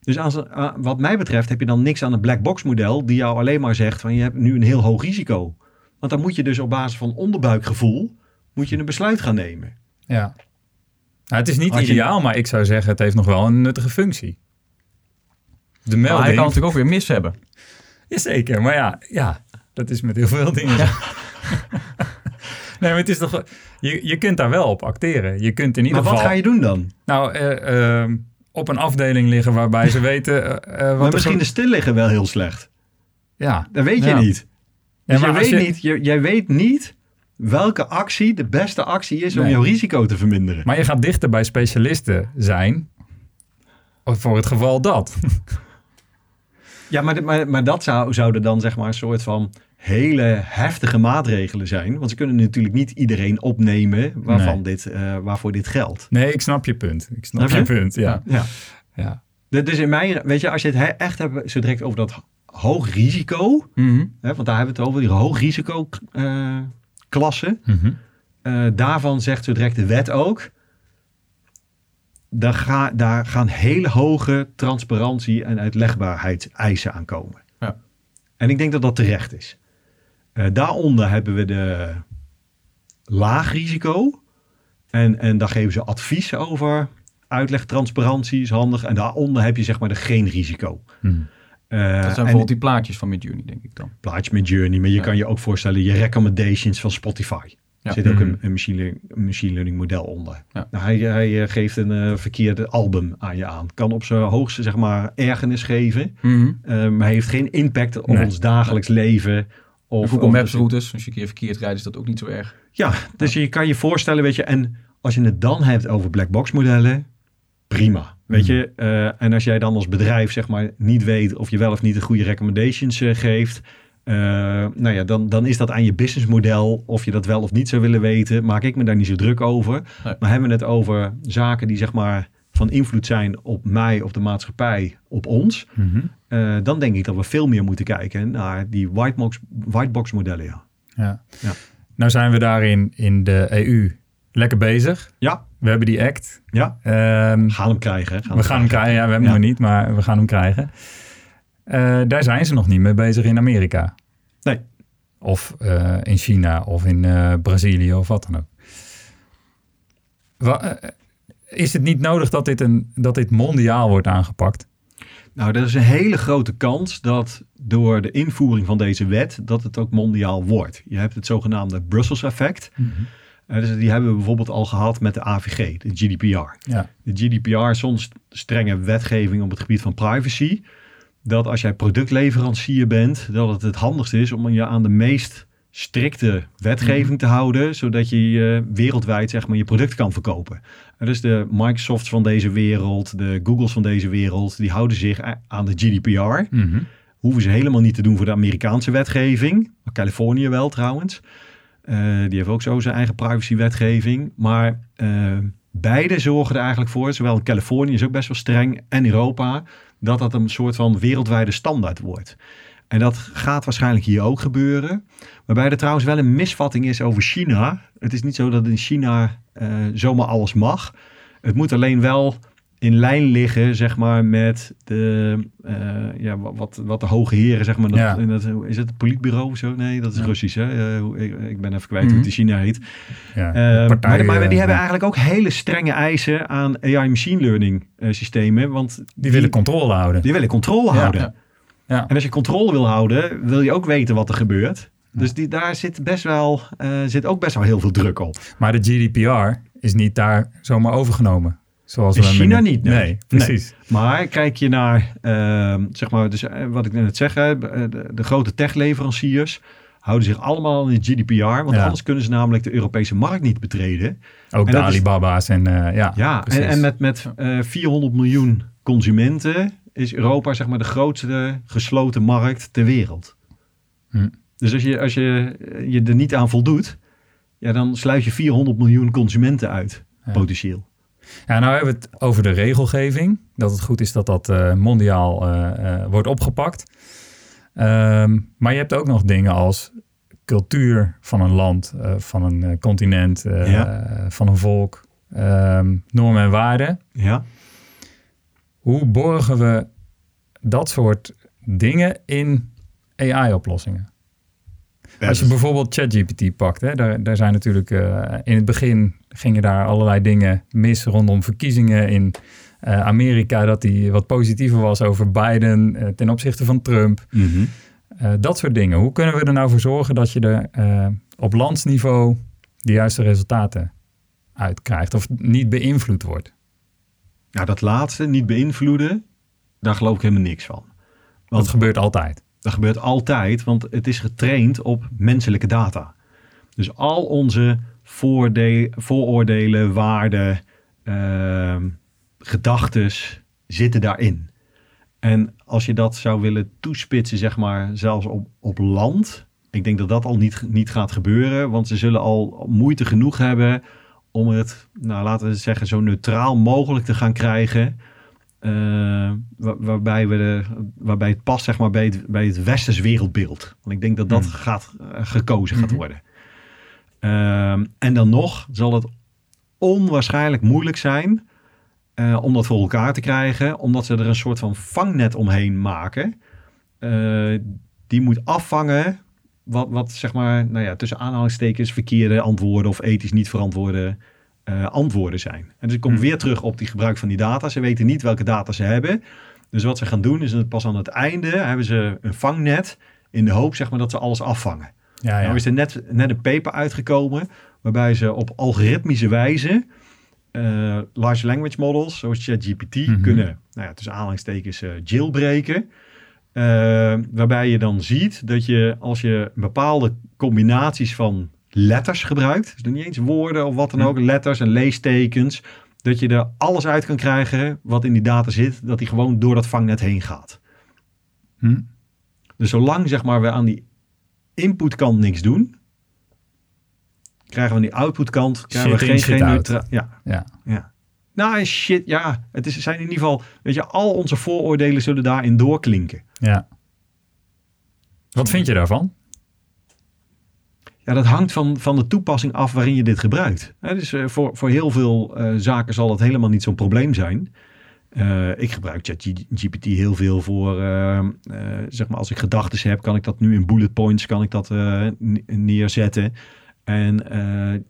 S3: Dus als, ah, wat mij betreft heb je dan niks aan een black box model die jou alleen maar zegt van je hebt nu een heel hoog risico. Want dan moet je dus op basis van onderbuikgevoel moet je een besluit gaan nemen.
S2: Ja. Nou, het is niet
S3: je-
S2: ideaal, maar ik zou zeggen, het heeft nog wel een nuttige functie. De
S1: Maar hij
S2: melding.
S1: kan natuurlijk ook weer mis hebben.
S2: Jazeker, maar ja, ja, dat is met heel veel dingen. nee, maar het is toch... Je, je kunt daar wel op acteren. Je kunt in ieder
S3: Maar wat
S2: geval...
S3: ga je doen dan?
S2: Nou, eh, ehm, op een afdeling liggen waarbij ze weten... eh, eh, wat
S3: Maar misschien de stil liggen wel heel slecht.
S2: Ja,
S3: Dat weet je niet. Dus
S2: als
S3: weet
S2: je-
S3: niet, jij weet niet welke actie de beste actie is om
S2: Nee.
S3: jouw risico te verminderen.
S2: maar je gaat dichter bij specialisten zijn... voor het geval dat.
S3: Ja, maar, maar, maar dat zou, zouden dan zeg maar een soort van hele heftige maatregelen zijn. Want ze kunnen natuurlijk niet iedereen opnemen waarvan
S2: Nee.
S3: dit, eh, waarvoor dit geldt.
S2: Nee, ik snap je punt. Ik snap
S3: Snap
S2: je
S3: je?
S2: punt, ja.
S3: Ja.
S2: ja.
S3: Dus dus in mijn, weet je, als je het he- echt hebt zo direct over dat hoog risico,
S1: Mhm.
S3: hè, want daar hebben we het over, die hoog risico eh, klasse.
S2: Mhm.
S3: Eh, daarvan zegt zo direct de wet ook. Daar, ga, daar gaan hele hoge transparantie en uitlegbaarheidseisen aankomen.
S1: Ja.
S3: En ik denk dat dat terecht is. Eh, daaronder hebben we de laag risico. En, en daar geven ze advies over. Uitleg, transparantie is handig. En daaronder heb je zeg maar de geen risico.
S2: Mhm.
S3: Eh,
S1: Dat zijn
S3: en
S1: bijvoorbeeld die plaatjes van Midjourney, denk ik dan.
S3: plaatje met Journey. Maar je
S1: Ja.
S3: kan je ook voorstellen je recommendations van Spotify.
S1: Ja.
S3: Er zit ook
S2: Mhm.
S3: een, een machine, learning, machine learning model onder.
S1: Ja.
S3: Nou, hij, hij eh, geeft een verkeerde album aan je aan. Kan op zijn hoogste zeg maar ergernis geven. Eh, maar heeft geen impact op
S2: Nee.
S3: ons dagelijks leven. Of,
S1: Google Maps routes, als je een keer verkeerd rijdt, is dat ook niet zo erg.
S3: Ja, dus je kan je voorstellen, weet je. En als je het dan hebt over black box modellen, prima. Weet
S2: Mhm.
S3: je, Eh, en als jij dan als bedrijf zeg maar niet weet of je wel of niet de goede recommendations eh, geeft, eh, nou ja, dan, dan is dat aan je businessmodel of je dat wel of niet zou willen weten. Maak ik me daar niet zo druk over.
S1: Nee.
S3: Maar hebben we het over zaken die zeg maar van invloed zijn op mij, op de maatschappij, op ons,
S2: Mhm.
S3: Eh, dan denk ik dat we veel meer moeten kijken naar die whitebox, whitebox modellen. Ja.
S2: Ja.
S3: Ja.
S2: Nou zijn we daarin in de EU lekker bezig.
S3: Ja,
S2: We hebben die act.
S3: ja.
S2: Ehm,
S3: gaan hem krijgen.
S2: we gaan hem krijgen. Ja, we hebben
S3: Ja.
S2: hem niet, maar we gaan hem krijgen. Eh, daar zijn ze nog niet mee bezig in Amerika.
S3: Nee.
S2: Of eh, in China of in Brazilië of wat dan ook. Wa- is het niet nodig dat dit, een, dat dit mondiaal wordt aangepakt?
S3: Nou, er is een hele grote kans dat door de invoering van deze wet, dat het ook mondiaal wordt. Je hebt het zogenaamde Brussels effect. Eh, dus die hebben we bijvoorbeeld al gehad met de AVG, de GDPR.
S2: Ja.
S3: De GDPR is soms strenge wetgeving op het gebied van privacy. Dat als jij productleverancier bent, dat het het handigst is om je aan de meest strikte wetgeving te houden, zodat je je wereldwijd zeg maar, je product kan verkopen. En dus de Microsofts van deze wereld, de Googles van deze wereld, die houden zich aan de GDPR.
S2: Mhm.
S3: Hoeven ze helemaal niet te doen voor de Amerikaanse wetgeving. Maar Californië wel trouwens. Eh, die heeft ook zo zijn eigen privacywetgeving. Maar eh, beide zorgen er eigenlijk voor, zowel in Californië is ook best wel streng en Europa, dat dat een soort van wereldwijde standaard wordt. En dat gaat waarschijnlijk hier ook gebeuren. Waarbij er trouwens wel een misvatting is over China. Het is niet zo dat in China eh, zomaar alles mag. Het moet alleen wel in lijn liggen, zeg maar, met de, eh, ja, wa- wat, wat de hoge heren, zeg maar, dat,
S2: Ja.
S3: dat, is het het politbureau of zo? Nee, dat is
S1: Ja.
S3: Russisch, hè? Eh, ik, ik ben even kwijt
S1: Mhm.
S3: hoe het in China heet.
S2: Ja. Partijen,
S3: maar, maar die hebben eigenlijk ook hele strenge eisen aan AI machine learning systemen, want
S2: Die willen controle houden.
S3: die willen controle
S2: Ja.
S3: houden.
S1: Ja.
S3: En als je controle wil houden, wil je ook weten wat er gebeurt. Dus die, daar zit, best wel, eh, zit ook best wel heel veel druk op.
S2: Maar de GDPR is niet daar zomaar overgenomen. Zoals
S3: In
S2: we
S3: China niet, nee.
S2: Nee, precies.
S3: Maar kijk je naar, ehm, zeg maar, dus, eh, wat ik net zeg, hè, de, de grote techleveranciers houden zich allemaal in de GDPR. Want
S2: Ja.
S3: anders kunnen ze namelijk de Europese markt niet betreden.
S2: Ook
S3: En
S2: de
S3: is-
S2: Alibaba's en eh, ja,
S3: Ja, en,
S2: precies.
S3: en met, met eh, 400 miljoen consumenten is Europa zeg maar de grootste gesloten markt ter wereld.
S2: Hm.
S3: Dus als je, als je je er niet aan voldoet, ja, dan sluit je 400 miljoen consumenten uit,
S2: Ja.
S3: potentieel.
S2: Ja, nou hebben we het over de regelgeving. Dat het goed is dat dat eh, mondiaal eh, eh, wordt opgepakt. Ehm, maar je hebt ook nog dingen als cultuur van een land, eh, van een eh, continent, eh,
S3: Ja.
S2: van een volk, ehm, normen en waarden.
S3: Ja,
S2: Hoe borgen we dat soort dingen in AI-oplossingen? Als je bijvoorbeeld ChatGPT pakt, hè, daar, daar zijn natuurlijk eh, in het begin gingen daar allerlei dingen mis rondom verkiezingen in eh, Amerika, dat die wat positiever was over Biden eh, ten opzichte van Trump.
S3: Mhm.
S2: Dat soort dingen. Hoe kunnen we er nou voor zorgen dat je er op landsniveau de juiste resultaten uit krijgt of niet beïnvloed wordt?
S3: Nou, dat laatste, niet beïnvloeden, daar geloof ik helemaal niks van.
S2: Want dat gebeurt altijd.
S3: Dat gebeurt altijd, want het is getraind op menselijke data. Dus al onze vooroordelen, waarden, uh, gedachten zitten daarin. En als je dat zou willen toespitsen, zeg maar, zelfs op, op land. Ik denk dat dat al niet, niet gaat gebeuren. Want ze zullen al moeite genoeg hebben om het, nou, laten we zeggen, zo neutraal mogelijk te gaan krijgen. Uh, waarbij, we de, waarbij het past zeg maar, bij, het, bij het westers wereldbeeld. Want ik denk dat dat hmm. gaat, uh, gekozen gaat mhm. worden. Uh, en dan nog zal het onwaarschijnlijk moeilijk zijn uh, om dat voor elkaar te krijgen, omdat ze er een soort van vangnet omheen maken. Die moet afvangen wat, wat zeg maar, nou ja, tussen aanhalingstekens verkeerde antwoorden of ethisch niet verantwoorde uh, antwoorden zijn. En dus ik kom hmm. weer terug op die gebruik van die data. Ze weten niet welke data ze hebben. Dus wat ze gaan doen is dat pas aan het einde hebben ze een vangnet in de hoop zeg maar, dat ze alles afvangen. Ja, ja. Nou is er net, net een paper uitgekomen waarbij ze op algoritmische wijze uh, large language models, zoals ChatGPT, mm kunnen, nou ja, tussen aanhalingstekens, uh, jailbreken. Uh, waarbij je dan ziet dat je, als je bepaalde combinaties van letters gebruikt, dus niet eens woorden of wat dan ook, letters en leestekens, dat je er alles uit kan krijgen wat in die data zit, dat die gewoon door dat vangnet heen gaat. Hm. Dus zolang zeg maar, we aan die inputkant niks doen, krijgen we aan die outputkant krijgen we geen, geen neutraal. Ja. ja. ja. Nou, shit, ja. Het is, zijn in ieder geval, weet je, al onze vooroordelen zullen daarin doorklinken.
S2: Ja. Wat vind je daarvan?
S3: Ja, dat hangt van, van de toepassing af waarin je dit gebruikt. dus uh, voor, voor heel veel uh, zaken zal het helemaal niet zo'n probleem zijn. Uh, ik gebruik ChatGPT heel veel voor, zeg maar, als ik gedachten heb, kan ik dat nu in bullet points, kan ik dat neerzetten. En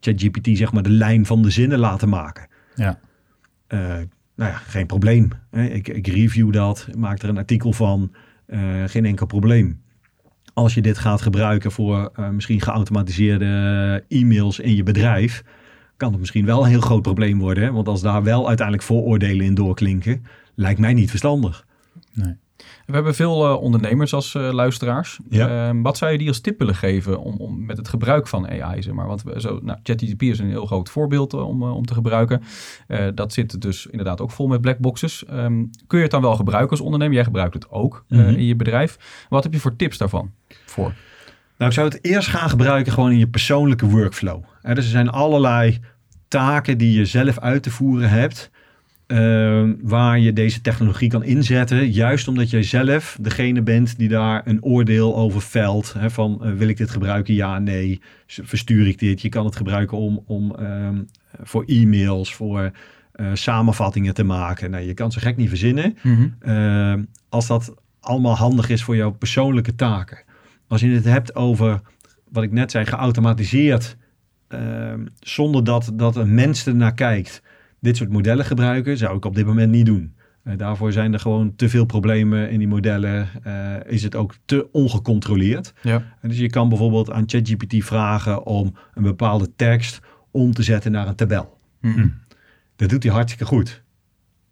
S3: ChatGPT zeg maar de lijn van de zinnen laten maken. Ja. Uh, nou ja, geen probleem. Ik, ik review dat, maak er een artikel van. Uh, geen enkel probleem. Als je dit gaat gebruiken voor misschien geautomatiseerde e-mails in je bedrijf, kan het misschien wel een heel groot probleem worden. Hè? Want als daar wel uiteindelijk vooroordelen in doorklinken, lijkt mij niet verstandig.
S1: Nee. We hebben veel uh, ondernemers als uh, luisteraars. Ja. Uh, wat zou je die als tip willen geven om, om met het gebruik van AI? Zeg maar? Want we, zo, nou, ChatGPT is een heel groot voorbeeld eh, om, om te gebruiken. dat zit dus inderdaad ook vol met blackboxes. Um, kun je het dan wel gebruiken als ondernemer? Jij gebruikt het ook mm -hmm. in je bedrijf. Wat heb je voor tips daarvan voor?
S3: Nou, ik zou het eerst gaan gebruiken gewoon in je persoonlijke workflow. dus er zijn allerlei taken die je zelf uit te voeren hebt. Uh, waar je deze technologie kan inzetten. Juist omdat jij zelf degene bent die daar een oordeel over velt. Hè, van uh, wil ik dit gebruiken? Ja, nee. Verstuur ik dit? Je kan het gebruiken om, om um, voor e-mails, voor uh, samenvattingen te maken. Nou, je kan ze gek niet verzinnen. Mm -hmm. als dat allemaal handig is voor jouw persoonlijke taken. Als je het hebt over, wat ik net zei, geautomatiseerd. Ehm, zonder dat, dat een mens ernaar kijkt dit soort modellen gebruiken, zou ik op dit moment niet doen. Uh, daarvoor zijn er gewoon te veel problemen in die modellen. Uh, is het ook te ongecontroleerd. Ja. dus je kan bijvoorbeeld aan ChatGPT vragen om een bepaalde tekst om te zetten naar een tabel. Mm Dat doet hij hartstikke goed.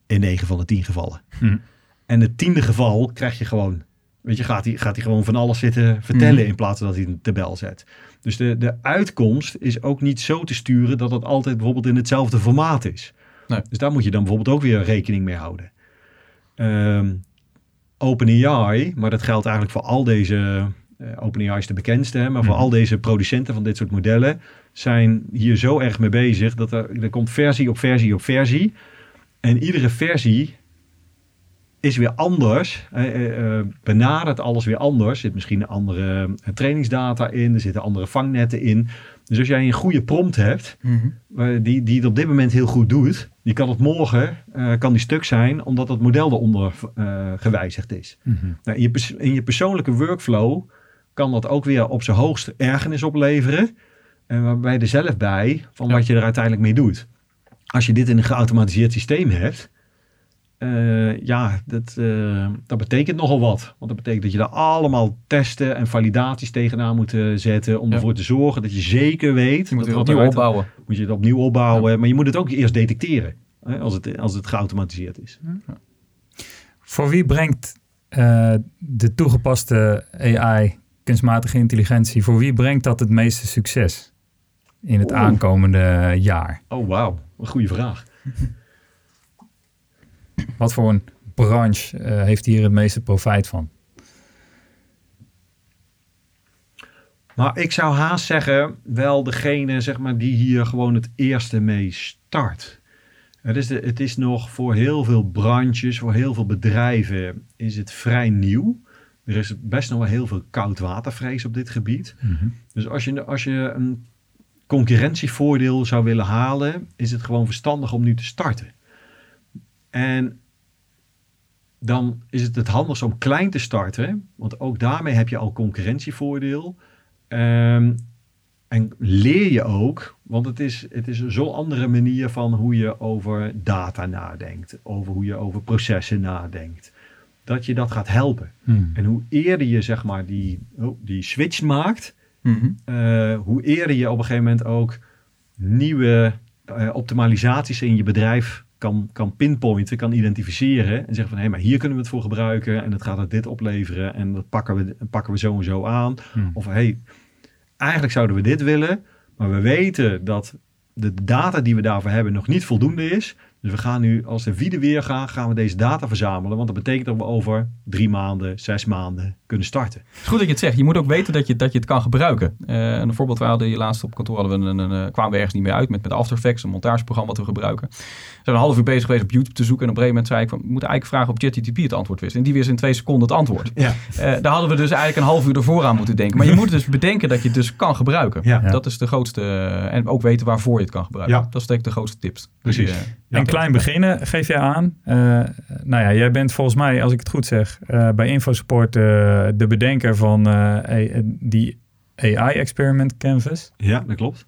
S3: In 9 van de 10 gevallen. Mm. En het tiende geval krijg je gewoon Weet je, gaat hij, gaat hij gewoon van alles zitten vertellen mm. in plaats van dat hij een tabel zet. Dus de, de uitkomst is ook niet zo te sturen dat het altijd bijvoorbeeld in hetzelfde formaat is. Nee. Dus daar moet je dan bijvoorbeeld ook weer rekening mee houden. Um, OpenAI, maar dat geldt eigenlijk voor al deze... Uh, OpenAI is de bekendste, hè, maar voor mhm. al deze producenten van dit soort modellen... zijn hier zo erg mee bezig dat er, er komt versie op versie op versie... En iedere versie is weer anders. Uh, uh, benadert alles weer anders. Er zit misschien andere trainingsdata in. Er zitten andere vangnetten in. Dus als jij een goede prompt hebt, mhm. die, die het op dit moment heel goed doet, die kan het morgen kan die stuk zijn, omdat het model eronder gewijzigd is. Mhm. nou, in, je, in je persoonlijke workflow kan dat ook weer op zijn hoogst ergernis opleveren. En waarbij je er zelf bij van wat je er uiteindelijk mee doet. Als je dit in een geautomatiseerd systeem hebt, eh, ja, dat, eh, dat betekent nogal wat. Want dat betekent dat je daar allemaal testen en validaties tegenaan moet eh, zetten. Om
S1: Ja.
S3: ervoor te zorgen dat je zeker weet.
S1: Je moet
S3: dat
S1: het opnieuw opbouwen.
S3: Moet je het opnieuw opbouwen. Maar je moet het ook eerst detecteren. Hè, als, het, als het geautomatiseerd is.
S2: Voor wie brengt de toegepaste AI, kunstmatige intelligentie, voor wie brengt dat het meeste succes in het aankomende jaar?
S3: Oh, wauw. Een goede vraag.
S2: Wat voor een branche eh, heeft hier het meeste profijt van?
S3: Maar ik zou haast zeggen, wel degene zeg maar, die hier gewoon het eerste mee start. Het is, de, het is nog voor heel veel branches, voor heel veel bedrijven is het vrij nieuw. Er is best nog wel heel veel koudwatervrees op dit gebied. Dus als je, als je een concurrentievoordeel zou willen halen, is het gewoon verstandig om nu te starten. En dan is het het handigst om klein te starten, want ook daarmee heb je al concurrentievoordeel. Ehm, en leer je ook, want het is, het is zo'n andere manier van hoe je over data nadenkt, over hoe je over processen nadenkt, dat je dat gaat helpen.
S2: Hmm.
S3: En hoe eerder je zeg maar die, oh, die switch maakt,
S1: Mhm.
S3: eh, hoe eerder je op een gegeven moment ook nieuwe eh, optimalisaties in je bedrijf kan, kan pinpointen, kan identificeren. En zeggen van, hé, maar hier kunnen we het voor gebruiken. En dat gaat het dit opleveren. En dat pakken we, pakken we zo en zo aan.
S2: Hmm.
S3: Of, hé, hey, eigenlijk zouden we dit willen. Maar we weten dat de data die we daarvoor hebben nog niet voldoende is. Dus we gaan nu, als de wieden weer gaan, gaan we deze data verzamelen. Want dat betekent dat we over drie maanden, zes maanden kunnen starten.
S1: Het is goed dat je het zegt. Je moet ook weten dat je, dat je het kan gebruiken. Eh, een voorbeeld, we hadden hier laatst op kantoor hadden we een, een, een- kwamen we ergens niet meer uit met, met After Effects, een montageprogramma wat we gebruiken. We zijn een half uur bezig geweest op YouTube te zoeken. En op een gegeven moment zei ik, van, we moeten eigenlijk vragen of ChatGPT het antwoord wist. En die wist in twee seconden het antwoord.
S3: Ja.
S1: Eh, daar hadden we dus eigenlijk een half uur ervoor aan moeten denken. Maar je moet dus bedenken dat je het dus kan gebruiken.
S3: Ja.
S1: Dat is de grootste. eh, en ook weten waarvoor je het kan gebruiken.
S3: Ja.
S1: Dat is denk ik de grootste tips.
S3: Precies.
S1: Die,
S2: En
S1: ja.
S2: klein beginnen geef jij aan. Eh, nou ja, jij bent volgens mij, als ik het goed zeg, eh, bij InfoSupport eh, de bedenker van die AI-experiment Canvas.
S3: Ja, dat klopt.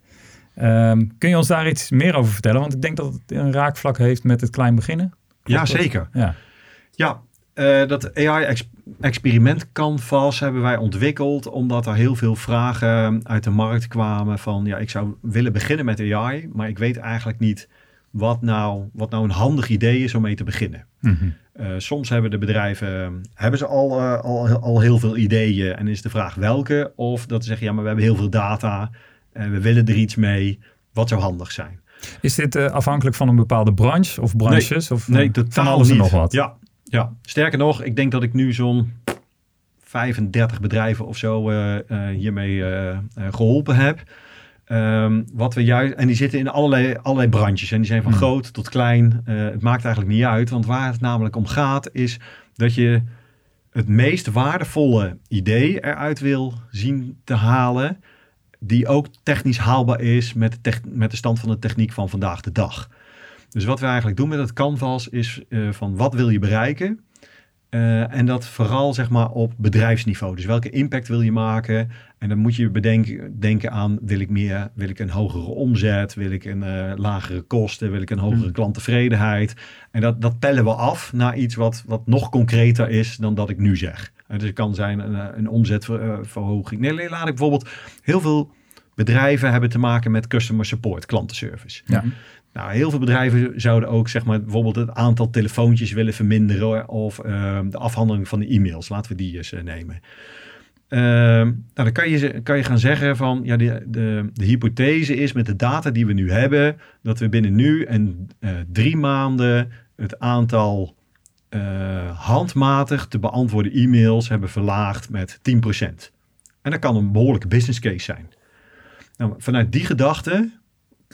S2: Ehm, kun je ons daar iets meer over vertellen? Want ik denk dat het een raakvlak heeft met het klein beginnen.
S3: Ja,
S2: dat?
S3: zeker.
S2: Ja.
S3: Ja, dat AI-experiment Canvas hebben wij ontwikkeld omdat er heel veel vragen uit de markt kwamen van ja, ik zou willen beginnen met AI, maar ik weet eigenlijk niet wat nou, wat nou een handig idee is om mee te beginnen.
S2: Mhm.
S3: Eh, soms hebben de bedrijven hebben ze al, eh, al, al heel veel ideeën en is de vraag welke. Of dat ze zeggen ja, maar we hebben heel veel data en we willen er iets mee. Wat zou handig zijn?
S2: Is dit eh, afhankelijk van een bepaalde branche of branches? of,
S3: Nee, totaal
S2: van alles en nog wat?
S3: Ja, ja, sterker nog, ik denk dat ik nu zo'n 35 bedrijven of zo hiermee eh, eh, geholpen heb. Ehm, wat we juist, en die zitten in allerlei, allerlei branches. En die zijn van
S2: Hmm.
S3: groot tot klein. Eh, het maakt eigenlijk niet uit. Want waar het namelijk om gaat, is dat je het meest waardevolle idee eruit wil zien te halen. Die ook technisch haalbaar is met de, met de stand van de techniek van vandaag de dag. Dus wat we eigenlijk doen met het canvas is eh, van wat wil je bereiken? Eh, en dat vooral zeg maar op bedrijfsniveau. Dus welke impact wil je maken? En dan moet je bedenken denken aan wil ik meer, wil ik een hogere omzet, wil ik een eh, lagere kosten, wil ik een hogere
S2: Hmm.
S3: klanttevredenheid. En dat, dat pellen we af naar iets wat, wat nog concreter is dan dat ik nu zeg. Eh, dus het kan zijn een, een omzetverhoging. Nee, laat ik bijvoorbeeld heel veel bedrijven hebben te maken met customer support, klantenservice.
S2: Ja.
S3: Nou, heel veel bedrijven zouden ook zeg maar, bijvoorbeeld het aantal telefoontjes willen verminderen of ehm, de afhandeling van de e-mails. Laten we die eens eh, nemen. Ehm, nou, dan kan je, kan je gaan zeggen van ja, de, de, de hypothese is met de data die we nu hebben, dat we binnen nu en eh, drie maanden het aantal eh, handmatig te beantwoorden e-mails hebben verlaagd met 10%. En dat kan een behoorlijke business case zijn. Nou, vanuit die gedachte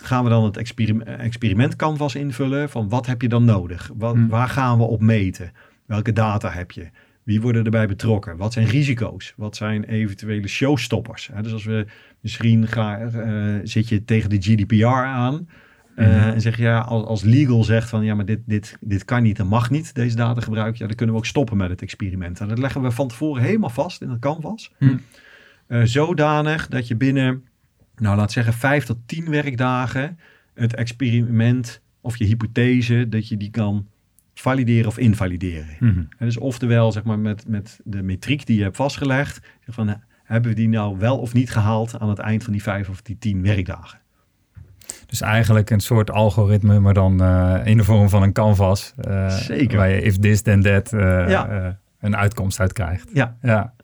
S3: gaan we dan het experiment, experiment canvas invullen van wat heb je dan nodig? Wat,
S2: Hmm.
S3: Waar gaan we op meten? Welke data heb je? Wie worden erbij betrokken? Wat zijn risico's? Wat zijn eventuele showstoppers? Dus als we misschien gaan, eh, zit je tegen de GDPR aan eh,
S2: Mhm.
S3: en zeg je ja, als, als legal zegt van ja, maar dit, dit, dit kan niet en mag niet, deze data gebruiken, ja, dan kunnen we ook stoppen met het experiment. En dat leggen we van tevoren helemaal vast in het canvas.
S1: Hmm.
S3: Eh, zodanig dat je binnen, nou laat zeggen, vijf tot tien werkdagen het experiment of je hypothese, dat je die kan valideren of invalideren. En dus oftewel, zeg maar, met, met de metriek die je hebt vastgelegd, zeg van, hebben we die nou wel of niet gehaald aan het eind van die vijf of die tien werkdagen?
S2: Dus eigenlijk een soort algoritme, maar dan eh, in de vorm van een canvas. eh,
S3: Zeker.
S2: Waar je if this then that
S3: Ja.
S2: eh, een uitkomst uit krijgt.
S3: Ja,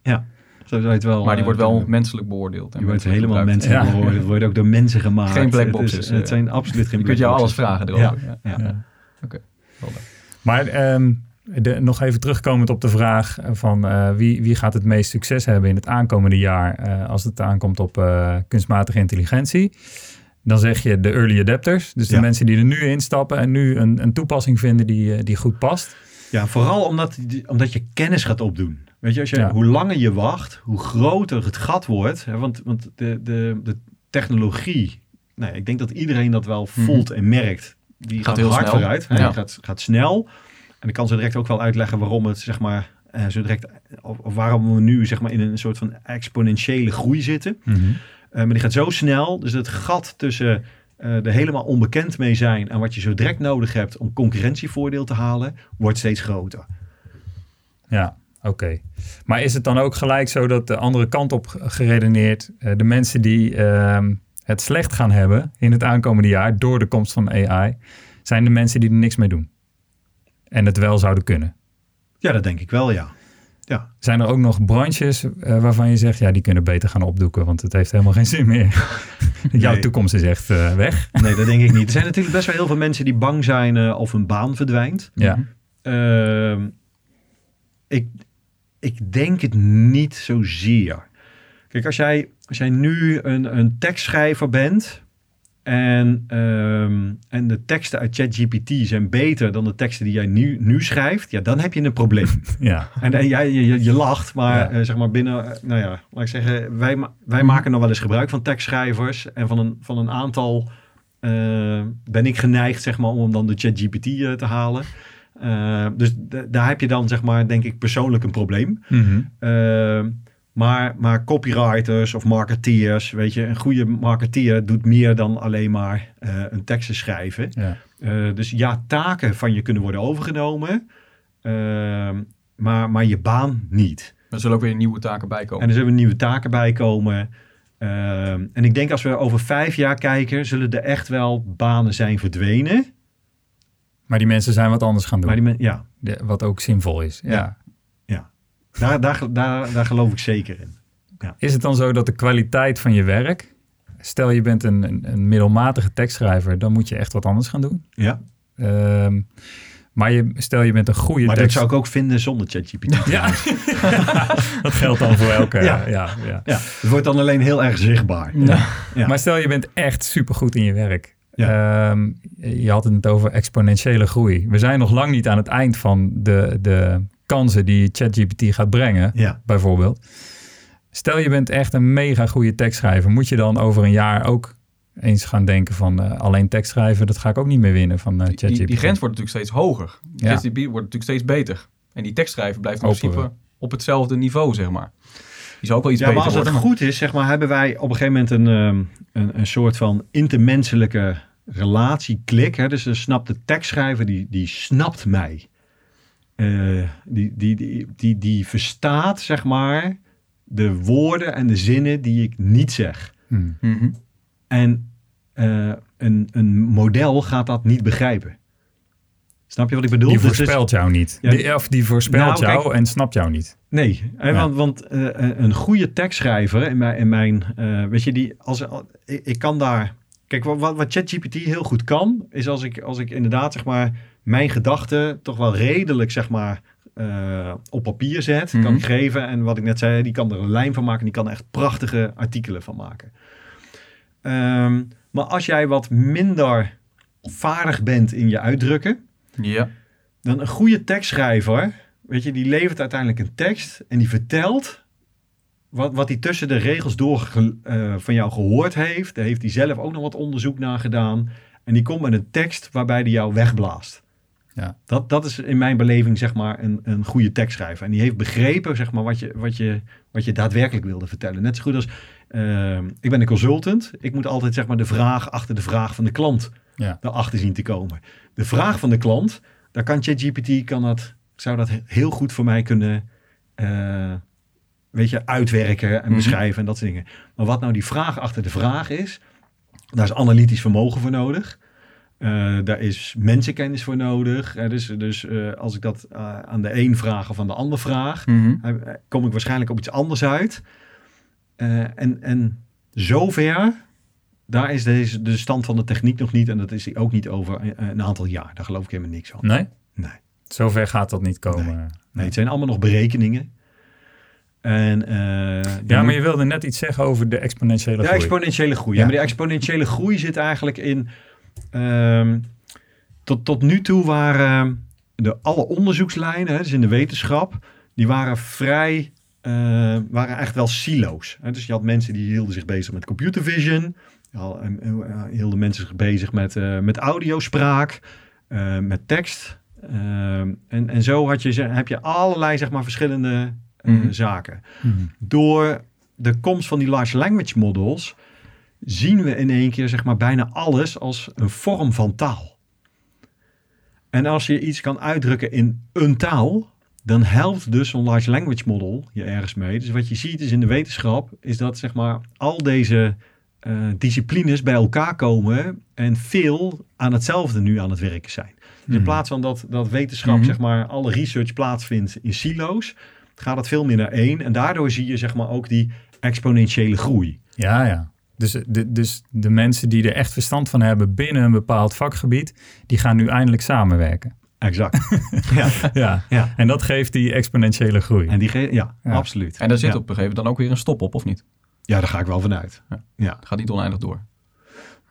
S2: Ja,
S3: zo zou je het wel.
S1: Maar die
S3: eh,
S1: wordt wel menselijk beoordeeld. en
S3: Die wordt
S1: menselijk
S3: helemaal
S1: gebruikt.
S3: mensen
S2: Ja.
S3: Het wordt ook door mensen gemaakt.
S1: Geen black
S3: Het is-
S1: boxes,
S3: Het,
S1: eh.
S3: zijn absoluut geen
S1: Je kunt jou alles vragen erover. Ja.
S3: Ja.
S1: leuk.
S2: Maar ehm, de, nog even terugkomend op de vraag van eh, wie, wie gaat het meest succes hebben in het aankomende jaar eh, als het aankomt op eh, kunstmatige intelligentie. Dan zeg je de early adapters, dus de
S3: Ja.
S2: mensen die er nu instappen en nu een, een toepassing vinden die, eh, die goed past.
S3: Ja, vooral omdat, omdat je kennis gaat opdoen. Weet je, als je
S2: Ja.
S3: hoe langer je wacht, hoe groter het gat wordt. Hè, want want de, de, de technologie, nou, ja, ik denk dat iedereen dat wel voelt en merkt. Die gaat,
S1: Gaat heel
S3: hard
S1: snel.
S3: vooruit. Hè,
S1: Ja.
S3: die gaat, gaat snel. En ik kan zo direct ook wel uitleggen waarom het, zeg maar, eh, zo direct, of, of waarom we nu, zeg maar, in een soort van exponentiële groei zitten. Eh, maar die gaat zo snel, dus het gat tussen eh er helemaal onbekend mee zijn en wat je zo direct nodig hebt om concurrentievoordeel te halen, wordt steeds groter.
S2: Ja, oké. Maar is het dan ook gelijk zo dat de andere kant op geredeneerd, eh, de mensen die ehm, het slecht gaan hebben in het aankomende jaar door de komst van AI, zijn de mensen die er niks mee doen? En het wel zouden kunnen.
S3: Ja, dat denk ik wel, ja. Ja,
S2: Zijn er ook nog branches eh, waarvan je zegt, ja, die kunnen beter gaan opdoeken, want het heeft helemaal geen zin meer. Jouw
S3: Nee.
S2: toekomst is echt eh, weg.
S3: nee, dat denk ik niet. Er zijn natuurlijk best wel heel veel mensen die bang zijn of hun baan verdwijnt.
S2: Ja,
S3: Ehm, ik, ik denk het niet zozeer. Kijk, als jij, als jij nu een, een tekstschrijver bent en, ehm, en de teksten uit ChatGPT zijn beter dan de teksten die jij nu, nu schrijft, ja, dan heb je een probleem.
S2: ja,
S3: En, en jij, je, je, je lacht, maar
S2: Ja.
S3: eh, zeg maar binnen, eh, nou ja, laat ik zeggen, wij, wij maken nog wel eens gebruik van tekstschrijvers. En van een, van een aantal eh, ben ik geneigd, zeg maar, om dan de ChatGPT te halen. Eh, dus daar heb je dan, zeg maar, denk ik persoonlijk een probleem.
S2: Mhm.
S3: Eh, maar, maar copywriters of marketeers, weet je, een goede marketeer doet meer dan alleen maar eh, een tekst schrijven.
S2: ja.
S3: Eh, dus ja, taken van je kunnen worden overgenomen, ehm, maar, maar je baan niet.
S1: Er zullen ook weer nieuwe taken bij komen.
S3: En er zullen nieuwe taken bij komen. Ehm, en ik denk als we over vijf jaar kijken, zullen er echt wel banen zijn verdwenen.
S2: Maar die mensen zijn wat anders gaan doen,
S3: Maar die men, ja,
S2: De- wat ook zinvol is. ja.
S3: Ja. daar, daar, daar, daar geloof ik zeker in.
S2: Is het dan zo dat de kwaliteit van je werk, stel je bent een, een, een middelmatige tekstschrijver, dan moet je echt wat anders gaan doen.
S3: Ja.
S2: Ehm, maar je, stel je bent een goede
S3: Maar dat zou ik ook vinden zonder ChatGPT.
S2: Ja, dat geldt dan voor elke. Ja.
S3: Ja.
S2: Ja, ja.
S3: Ja, het wordt dan alleen heel erg zichtbaar.
S2: Ja.
S3: Ja.
S2: Maar stel je bent echt supergoed in je werk.
S3: Ja.
S2: Ehm, je had het over exponentiële groei. We zijn nog lang niet aan het eind van de, de kansen die ChatGPT gaat brengen,
S3: Ja.
S2: bijvoorbeeld. Stel je bent echt een mega goede tekstschrijver. Moet je dan over een jaar ook eens gaan denken van eh, alleen tekstschrijven, dat ga ik ook niet meer winnen van eh,
S1: die,
S2: ChatGPT.
S1: die, die grens wordt natuurlijk steeds hoger.
S2: Ja.
S1: ChatGPT wordt natuurlijk steeds beter. En die tekstschrijver blijft in principe op hetzelfde niveau, zeg maar. Die zou ook wel iets
S3: Ja,
S1: beter
S3: maar als het
S1: worden.
S3: goed is, zeg maar, hebben wij op een gegeven moment een, ehm, een, een soort van intermenselijke relatieklik. Hè? Dus dan snapt de tekstschrijver, die, die snapt mij. Eh, die, die, die, die, die verstaat, zeg maar, de woorden en de zinnen die ik niet zeg.
S2: Hmm.
S1: Mhm.
S3: En eh, een, een model gaat dat niet begrijpen. Snap je wat ik bedoel?
S2: Die
S3: Dus
S2: voorspelt jou niet.
S3: Ja.
S2: Die, of die voorspelt
S3: Nou, kijk-
S2: jou en snapt jou niet.
S3: Nee,
S2: Ja.
S3: want, want eh, een goede tekstschrijver in mijn, in mijn eh, weet je, die, als, ik, ik kan daar, kijk, wat, wat wat ChatGPT heel goed kan, is als ik, als ik inderdaad, zeg maar, mijn gedachten toch wel redelijk, zeg maar, eh, op papier zet, kan
S1: Mhm.
S3: ik geven. En wat ik net zei, die kan er een lijn van maken, die kan er echt prachtige artikelen van maken. Ehm, maar als jij wat minder vaardig bent in je uitdrukken,
S1: Ja.
S3: dan een goede tekstschrijver, weet je, die levert uiteindelijk een tekst en die vertelt wat, wat hij tussen de regels door eh, van jou gehoord heeft. Daar heeft hij zelf ook nog wat onderzoek naar gedaan. En die komt met een tekst waarbij hij jou wegblaast.
S2: Ja.
S3: Dat, dat is in mijn beleving zeg maar een, een goede tekstschrijver. En die heeft begrepen zeg maar, wat, je, wat, je, wat je daadwerkelijk wilde vertellen. Net zo goed als, eh, ik ben een consultant. Ik moet altijd zeg maar, de vraag achter de vraag van de klant
S2: Ja.
S3: erachter zien te komen. De vraag van de klant, daar kan ChatGPT kan dat, zou dat heel goed voor mij kunnen eh, weet je, uitwerken en
S1: Mhm.
S3: beschrijven en dat soort dingen. Maar wat nou die vraag achter de vraag is, daar is analytisch vermogen voor nodig. Eh, daar is mensenkennis voor nodig. Eh, dus dus als ik dat aan de een vraag of aan de ander vraag,
S1: Mhm.
S3: kom ik waarschijnlijk op iets anders uit. En, en zover, daar is deze, de stand van de techniek nog niet. En dat is die ook niet over een, een aantal jaar. Daar geloof ik helemaal niks van.
S2: Nee?
S3: Nee.
S2: Zover gaat dat niet komen.
S3: Nee, het zijn allemaal nog berekeningen. En, eh,
S2: Ja, maar je wilde net iets zeggen over de exponentiële
S3: Ja,
S2: groei.
S3: exponentiële groei. Ja.
S2: Ja.
S3: maar die exponentiële groei zit eigenlijk in... ehm, tot, tot nu toe waren de, alle onderzoekslijnen, hè, dus in de wetenschap, die waren vrij... eh, waren echt wel silo's. Hè? Dus je had mensen die hielden zich bezig met computer vision. Eh, eh, hielden mensen zich bezig met, eh, met audiospraak, eh, met tekst. Ehm, en, en zo had je, heb je allerlei zeg maar, verschillende eh,
S1: Mhm.
S3: zaken
S2: Mhm.
S3: door de komst van die large language models zien we in één keer zeg maar bijna alles als een vorm van taal. En als je iets kan uitdrukken in een taal, dan helpt dus zo'n large language model je ergens mee. Dus wat je ziet is in de wetenschap, is dat zeg maar al deze eh, disciplines bij elkaar komen en veel aan hetzelfde nu aan het werken zijn. Dus in
S2: Mhm.
S3: plaats van dat, dat wetenschap,
S1: Mhm.
S3: zeg maar, alle research plaatsvindt in silo's, gaat het veel meer naar één. En daardoor zie je, zeg maar, ook die exponentiële groei.
S2: Ja, ja. Dus de, dus de mensen die er echt verstand van hebben binnen een bepaald vakgebied, die gaan nu eindelijk samenwerken.
S3: Exact. ja.
S2: Ja.
S3: Ja.
S2: En dat geeft die exponentiële groei.
S3: En die ge- ja,
S2: Ja.
S3: absoluut.
S1: En daar zit
S3: ja.
S1: op een gegeven moment dan ook weer een stop op, of niet?
S3: Ja, daar ga ik wel vanuit.
S1: Ja.
S3: Ja.
S1: Het gaat niet oneindig door.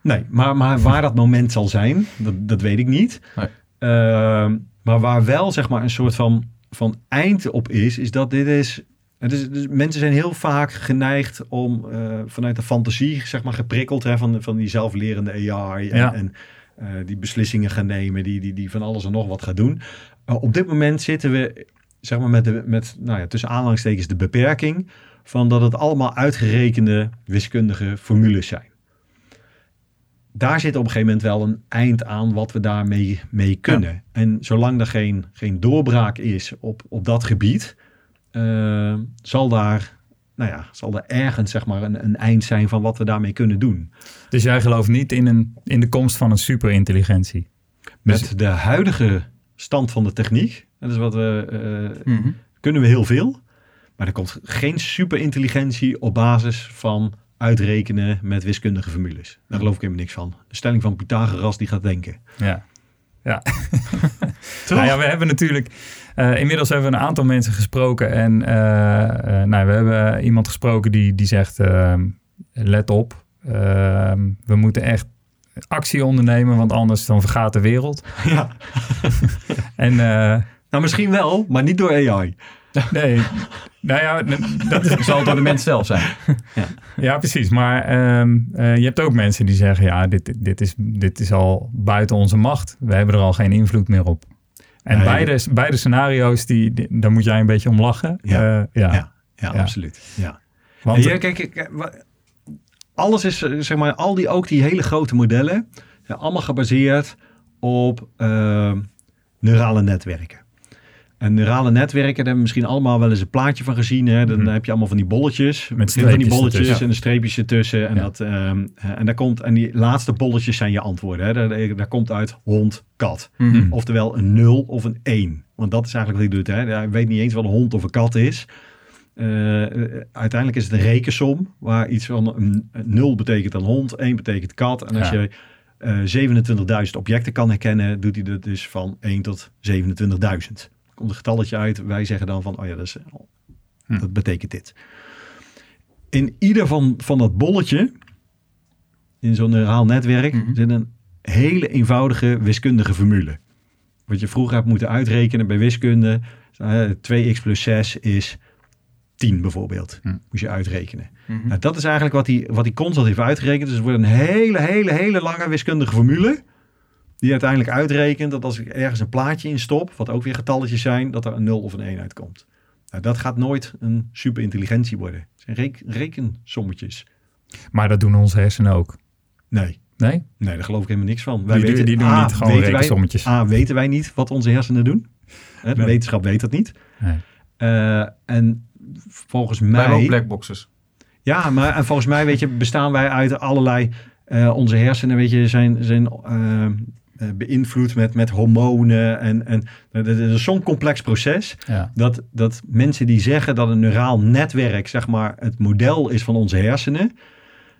S3: Nee, maar, maar waar dat moment zal zijn, dat, dat weet ik niet.
S1: Nee.
S3: Ehm, maar waar wel, zeg maar, een soort van, van eind op is, is dat dit is... Het is dus mensen zijn heel vaak geneigd om eh, vanuit de fantasie, zeg maar, geprikkeld hè, van, van die zelflerende AI en,
S2: Ja.
S3: en eh, die beslissingen gaan nemen, die, die, die van alles en nog wat gaat doen. Eh, op dit moment zitten we, zeg maar, met, de, met nou ja, tussen aanhalingstekens de beperking van dat het allemaal uitgerekende wiskundige formules zijn. Daar zit op een gegeven moment wel een eind aan wat we daarmee mee kunnen. En zolang er geen, geen doorbraak is op, op dat gebied, eh, zal daar, nou ja, zal er ergens zeg maar een, een eind zijn van wat we daarmee kunnen doen.
S2: Dus jij gelooft niet in, een, in de komst van een superintelligentie?
S3: Met
S2: Dus-
S3: de huidige stand van de techniek, dat is wat we, eh,
S1: Mhm.
S3: kunnen we heel veel. Maar er komt geen superintelligentie op basis van uitrekenen met wiskundige formules. Daar geloof ik helemaal niks van. De stelling van Pythagoras die gaat denken.
S2: Ja. Ja. Nou ja, we hebben natuurlijk... eh, inmiddels hebben we een aantal mensen gesproken. En eh, eh, nou, we hebben iemand gesproken die, die zegt... let op, ehm, we moeten echt actie ondernemen... want anders dan vergaat de wereld.
S3: Ja.
S2: En
S3: Nou, misschien wel, maar niet door AI.
S2: nee, nou ja, dat
S1: Zal door de mens zelf zijn?
S2: Ja, precies. Maar ehm, eh, je hebt ook mensen die zeggen: ja, dit, dit, is, dit is al buiten onze macht. We hebben er al geen invloed meer op. En
S3: Nee.
S2: beide, beide scenario's, die, die- daar moet jij een beetje om lachen.
S3: Ja.
S2: Eh, ja.
S3: Ja, ja,
S2: Ja.
S3: absoluut. Ja.
S2: Want,
S3: ja, kijk, wa- alles is, eh, zeg maar, al die, ook die hele grote modellen, zijn allemaal gebaseerd op eh, neurale netwerken. En neurale netwerken, daar hebben we misschien allemaal wel eens een plaatje van gezien. Hè? Dan
S2: Mhm.
S3: heb je allemaal van die bolletjes. Van die
S2: streepjes
S3: bolletjes
S2: ertussen.
S3: en de streepjes ertussen. En,
S2: Ja.
S3: dat, ehm, eh, en, daar komt, en die laatste bolletjes zijn je antwoorden. Hè? Daar, daar komt uit hond, kat.
S1: Mhm.
S3: Oftewel een 0 of een 1. Want dat is eigenlijk wat hij doet. Hè? Hij weet niet eens wat een hond of een kat is. Eh, eh, uiteindelijk is het een rekensom. Waar iets van een, een 0 betekent een hond, 1 betekent kat. En als
S2: Ja.
S3: je eh 27.000 objecten kan herkennen, doet hij dat dus van 1 tot 27.000. Komt een getalletje uit. Wij zeggen dan van, oh ja, dat, is,
S2: Hm.
S3: dat betekent dit. In ieder van, van dat bolletje, in zo'n neuraal netwerk,
S1: Mhm.
S3: zit een hele eenvoudige wiskundige formule. Wat je vroeger hebt moeten uitrekenen bij wiskunde. eh, 2x plus 6 is 10 bijvoorbeeld.
S2: Hm.
S3: Moest je uitrekenen.
S1: Mhm.
S3: Nou, dat is eigenlijk wat hij, wat hij constant heeft uitgerekend. Dus het wordt een hele, hele, hele lange wiskundige formule. Die uiteindelijk uitrekent dat als ik ergens een plaatje in stop, wat ook weer getalletjes zijn, dat er een 0 of een 1 uitkomt. Nou, dat gaat nooit een superintelligentie worden. Het zijn reken- rekensommetjes.
S2: maar dat doen onze hersenen ook.
S3: Nee.
S2: Nee?
S3: Nee, daar geloof ik helemaal niks van. Wij
S2: Die,
S3: weten,
S2: die doen
S3: A,
S2: niet gewoon
S3: weten wij,
S2: rekensommetjes.
S3: A, weten wij niet wat onze hersenen doen. Hè, de
S2: Nee.
S3: wetenschap weet dat niet.
S2: Nee.
S3: Eh, en volgens
S1: Wij hebben ook
S3: mij...
S1: blackboxes.
S3: Ja, maar en volgens mij weet je, bestaan wij uit allerlei... eh, onze hersenen weet je, zijn, zijn eh, beïnvloed met, met hormonen. En, en dat dat is zo'n complex proces...
S2: Ja.
S3: dat, dat mensen die zeggen dat een neuraal netwerk zeg maar, het model is van onze hersenen...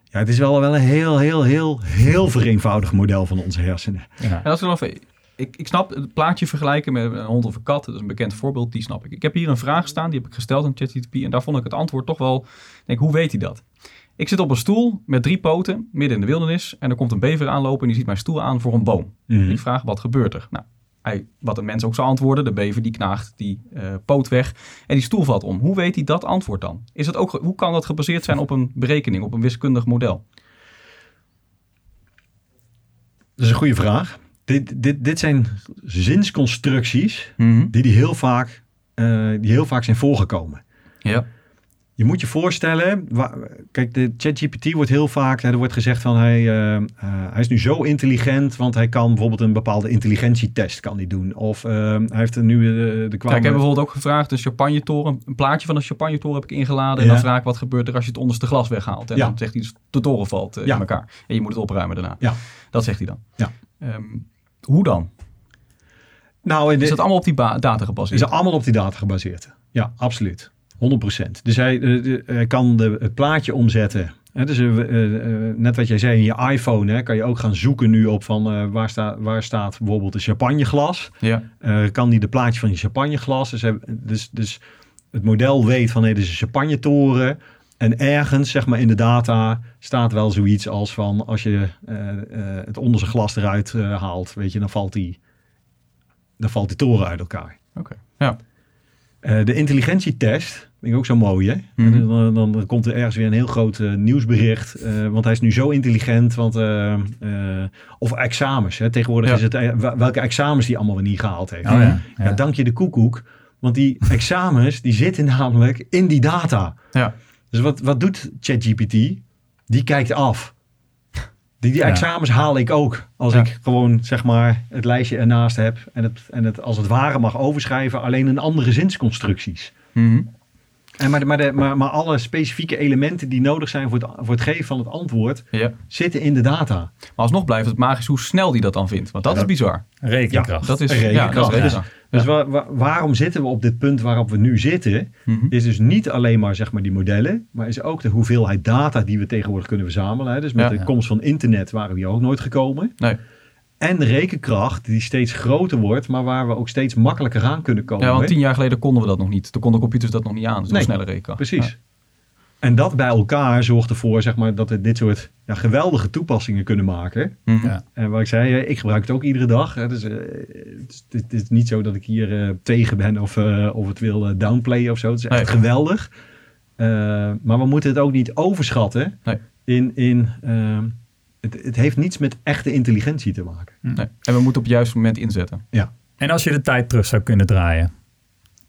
S3: Ja, het is wel, wel een heel, heel, heel, heel vereenvoudigd model van onze hersenen.
S2: Ja.
S1: En als we dan even, ik, ik snap het plaatje vergelijken met een hond of een kat. Dat is een bekend voorbeeld, die snap ik. Ik heb hier een vraag staan, die heb ik gesteld aan ChatGPT. En daar vond ik het antwoord toch wel, ik denk, hoe weet hij dat? Ik zit op een stoel met drie poten, midden in de wildernis. En er komt een bever aanlopen en die ziet mijn stoel aan voor een boom.
S3: Mhm.
S1: Ik vraag, wat gebeurt er? Nou, hij, wat een mens ook zou antwoorden, de bever die knaagt die eh, poot weg en die stoel valt om. Hoe weet hij dat antwoord dan? Is het ook, hoe kan dat gebaseerd zijn op een berekening, op een wiskundig model?
S3: Dat is een goede vraag. Dit, dit, dit zijn zinsconstructies die, die, heel vaak, eh, die heel vaak zijn voorgekomen.
S1: Ja.
S3: Je moet je voorstellen, kijk, de ChatGPT wordt heel vaak, er wordt gezegd van hij, eh, eh, hij is nu zo intelligent, want hij kan bijvoorbeeld een bepaalde intelligentietest kan hij doen. Of eh, hij heeft er nu de
S1: Kijk,
S3: kwame...
S1: ik heb bijvoorbeeld ook gevraagd, een champagnetoren, een plaatje van een champagnetoren heb ik ingeladen. En dan vraag ik, wat gebeurt er als je het onderste glas weghaalt? En
S3: Ja.
S1: dan zegt hij, dus de toren valt
S3: Ja.
S1: in elkaar. En je moet het opruimen daarna.
S3: Ja.
S1: Dat zegt hij dan.
S3: Ja.
S1: Ehm, hoe dan?
S3: nou, de,
S1: Is dat allemaal op die data
S3: is
S1: gebaseerd?
S3: dat allemaal op die data gebaseerd? Ja, absoluut. 100%. Dus hij, eh, de- hij kan de, het plaatje omzetten. Dus, eh, eh, net wat jij zei, in je iPhone hè, kan je ook gaan zoeken nu op van waar, staat waar staat bijvoorbeeld een champagneglas.
S1: Ja.
S3: Kan die de plaatje van je champagneglas. Dus, dus, dus het model weet van nee, dit is een champagnetoren. En ergens, zeg maar in de data, staat wel zoiets als van als je het onderste glas eruit haalt, weet je, dan valt die, dan valt die toren uit elkaar.
S1: Oké. Ja.
S3: Eh, de intelligentietest, vind ik ook zo mooi hè.
S1: Mhm.
S3: En dan, dan, dan komt er ergens weer een heel groot eh, nieuwsbericht. eh, want hij is nu zo intelligent. Want, eh, of examens. Hè. Tegenwoordig
S1: Ja.
S3: is het wel- welke examens die allemaal weer niet gehaald heeft.
S2: Oh ja.
S3: Ja,
S2: ja.
S3: dank je de koekoek. Want die examens die zitten namelijk in die data.
S1: Ja.
S3: Dus wat, wat doet ChatGPT? Die kijkt af. Die, die examens haal ik ook. Als ik gewoon zeg maar het lijstje ernaast heb. En het, en het als het ware mag overschrijven. Alleen in andere zinsconstructies.
S1: Mhm.
S3: En maar, de, maar, de, maar, maar alle specifieke elementen die nodig zijn voor het, voor het geven van het antwoord.
S1: ja.
S3: zitten in de data.
S1: Maar alsnog blijft het magisch hoe snel die dat dan vindt. Want dat
S3: Ja.
S1: is bizar.
S2: Rekenkracht.
S1: Dat is,
S3: Rekenkracht.
S1: ja, dat is
S3: Dus-
S1: rekenkracht.
S3: Dus waarom zitten we op dit punt waarop we nu zitten?
S1: Mhm.
S3: is dus niet alleen maar, zeg maar die modellen, maar is ook de hoeveelheid data die we tegenwoordig kunnen verzamelen. Hè. Dus met
S1: Ja.
S3: de komst van internet waren we hier ook nooit gekomen.
S1: Nee.
S3: En de rekenkracht die steeds groter wordt, maar waar we ook steeds makkelijker aan kunnen komen.
S1: Ja, want tien jaar geleden konden we dat nog niet. Toen konden computers dat nog niet aan. Dus
S3: Nee,
S1: nog sneller rekenkracht.
S3: Precies.
S1: Ja.
S3: En dat bij elkaar zorgt ervoor zeg maar, dat we dit soort ja, geweldige toepassingen kunnen maken.
S1: Mhm.
S2: Ja.
S3: En wat ik zei, ik gebruik het ook iedere dag. hè. Dus, eh, het, is, het is niet zo dat ik hier eh, tegen ben of, eh, of het wil downplayen of zo. Het is echt
S1: Nee.
S3: geweldig. Eh, maar we moeten het ook niet overschatten.
S1: Nee.
S3: In, in, ehm, het, het heeft niets met echte intelligentie te maken.
S1: Nee. En we moeten op het juiste moment inzetten.
S2: En als je de tijd terug zou kunnen draaien,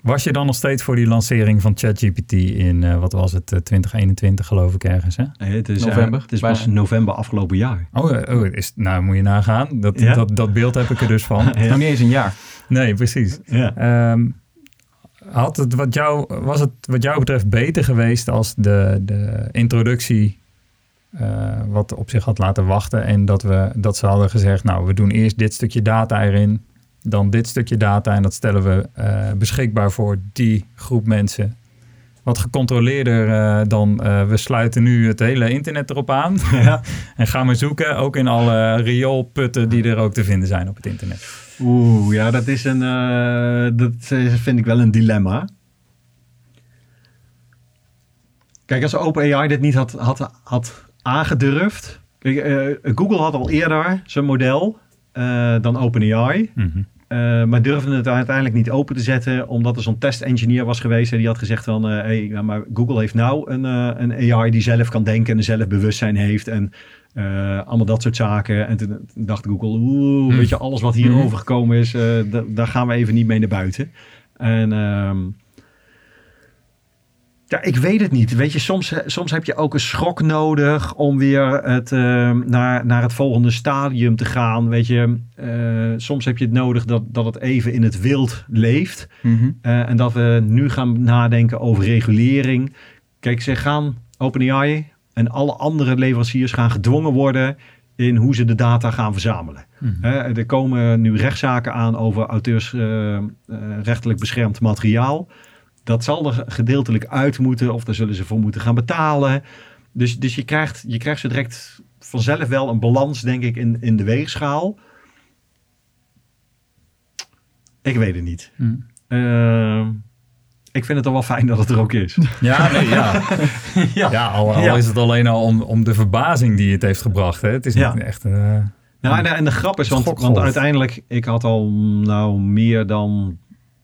S2: was je dan nog steeds voor die lancering van ChatGPT in, eh, wat was het, eh, 2021 geloof ik ergens, hè?
S3: Nee, het is, eh,
S1: November,
S3: het is pas november afgelopen jaar.
S2: Oh, eh, oh is, nou moet je nagaan. Dat,
S3: Ja.
S2: dat, dat beeld heb ik er dus van.
S1: Het is nog niet eens een jaar.
S2: Nee, precies.
S3: Ja.
S2: Ehm, had het wat jou, was het wat jou betreft beter geweest als de, de introductie eh, wat op zich had laten wachten en dat, we, dat ze hadden gezegd, nou we doen eerst dit stukje data erin, dan dit stukje data en dat stellen we eh, beschikbaar voor die groep mensen. Wat gecontroleerder eh, dan we sluiten nu het hele internet erop aan
S3: Ja.
S2: en gaan we zoeken, ook in alle rioolputten die er ook te vinden zijn op het internet.
S3: Oeh, ja, dat is een. dat vind ik wel een dilemma. Kijk, als OpenAI dit niet had, had, had aangedurfd. Eh, Google had al eerder zijn model eh, dan OpenAI.
S2: Mhm.
S3: eh, maar durfde het uiteindelijk niet open te zetten, omdat er zo'n test-engineer was geweest. En die had gezegd van, hey, ja, maar Google heeft nou een, een AI die zelf kan denken en een zelfbewustzijn heeft. En allemaal dat soort zaken. En toen dacht Google, oeh,
S2: Hmm.
S3: weet je, alles wat hier
S1: Mhm.
S3: overgekomen is, da- daar gaan we even niet mee naar buiten. En ehm, Ja, ik weet het niet. Weet je, soms, soms heb je ook een schok nodig om weer het, eh, naar, naar het volgende stadium te gaan. Weet je, eh, soms heb je het nodig dat, dat het even in het wild leeft.
S1: Mhm.
S3: Eh, en dat we nu gaan nadenken over regulering. Kijk, ze gaan OpenAI en alle andere leveranciers gaan gedwongen worden in hoe ze de data gaan verzamelen.
S2: Mhm.
S3: Er komen nu rechtszaken aan over auteursrechtelijk beschermd materiaal. Dat zal er gedeeltelijk uit moeten of daar zullen ze voor moeten gaan betalen. Dus, dus je, krijgt, je krijgt zo direct vanzelf wel een balans, denk ik, in, in de weegschaal. Ik weet het niet.
S2: Mhm.
S3: Eh, ik vind het al wel fijn dat het er ook is.
S2: Ja, nee, ja. ja. al, al
S3: Ja.
S2: is het alleen al om, om de verbazing die het heeft gebracht. Hè. Het is
S3: Ja.
S2: niet echt... eh,
S3: Nou, en, de- en de grap is, want, want uiteindelijk, ik had al nou meer dan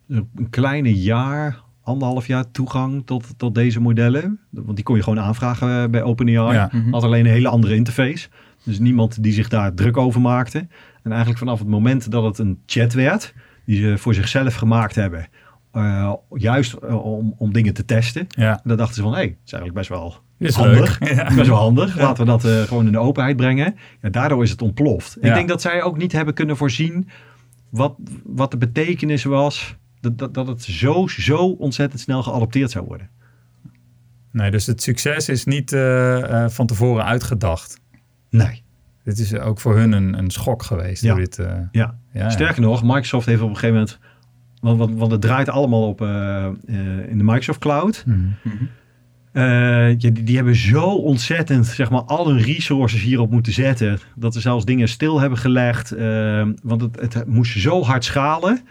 S3: een kleine jaar, anderhalf jaar toegang tot, tot deze modellen. Want die kon je gewoon aanvragen eh, bij OpenAI.
S2: Ja.
S1: Mhm.
S3: Had alleen een hele andere interface. Dus niemand die zich daar druk over maakte. En eigenlijk vanaf het moment dat het een chat werd, die ze voor zichzelf gemaakt hebben, eh, juist eh, om, om dingen te testen.
S2: ja,
S3: Dan dachten ze van, hé, hey, het is eigenlijk best wel
S2: is
S3: handig.
S2: Ja.
S3: Best wel handig. Laten we dat eh, gewoon in de openheid brengen. Ja, daardoor is het ontploft.
S2: Ja.
S3: Ik denk dat zij ook niet hebben kunnen voorzien wat, wat de betekenis was. Dat, dat, dat het zo, zo ontzettend snel geadopteerd zou worden.
S2: Nee, dus het succes is niet eh, eh, van tevoren uitgedacht.
S3: Nee.
S2: Dit is ook voor hun een, een schok geweest.
S3: Ja.
S2: Dit, eh,
S3: Ja.
S2: ja,
S3: Sterker nog, Microsoft heeft op een gegeven moment... Want, want, want het draait allemaal op in de Microsoft Cloud.
S2: Mhm.
S3: Ja, die, die hebben zo ontzettend, zeg maar, al hun resources hierop moeten zetten. Dat ze zelfs dingen stil hebben gelegd. want het, het moest zo hard schalen.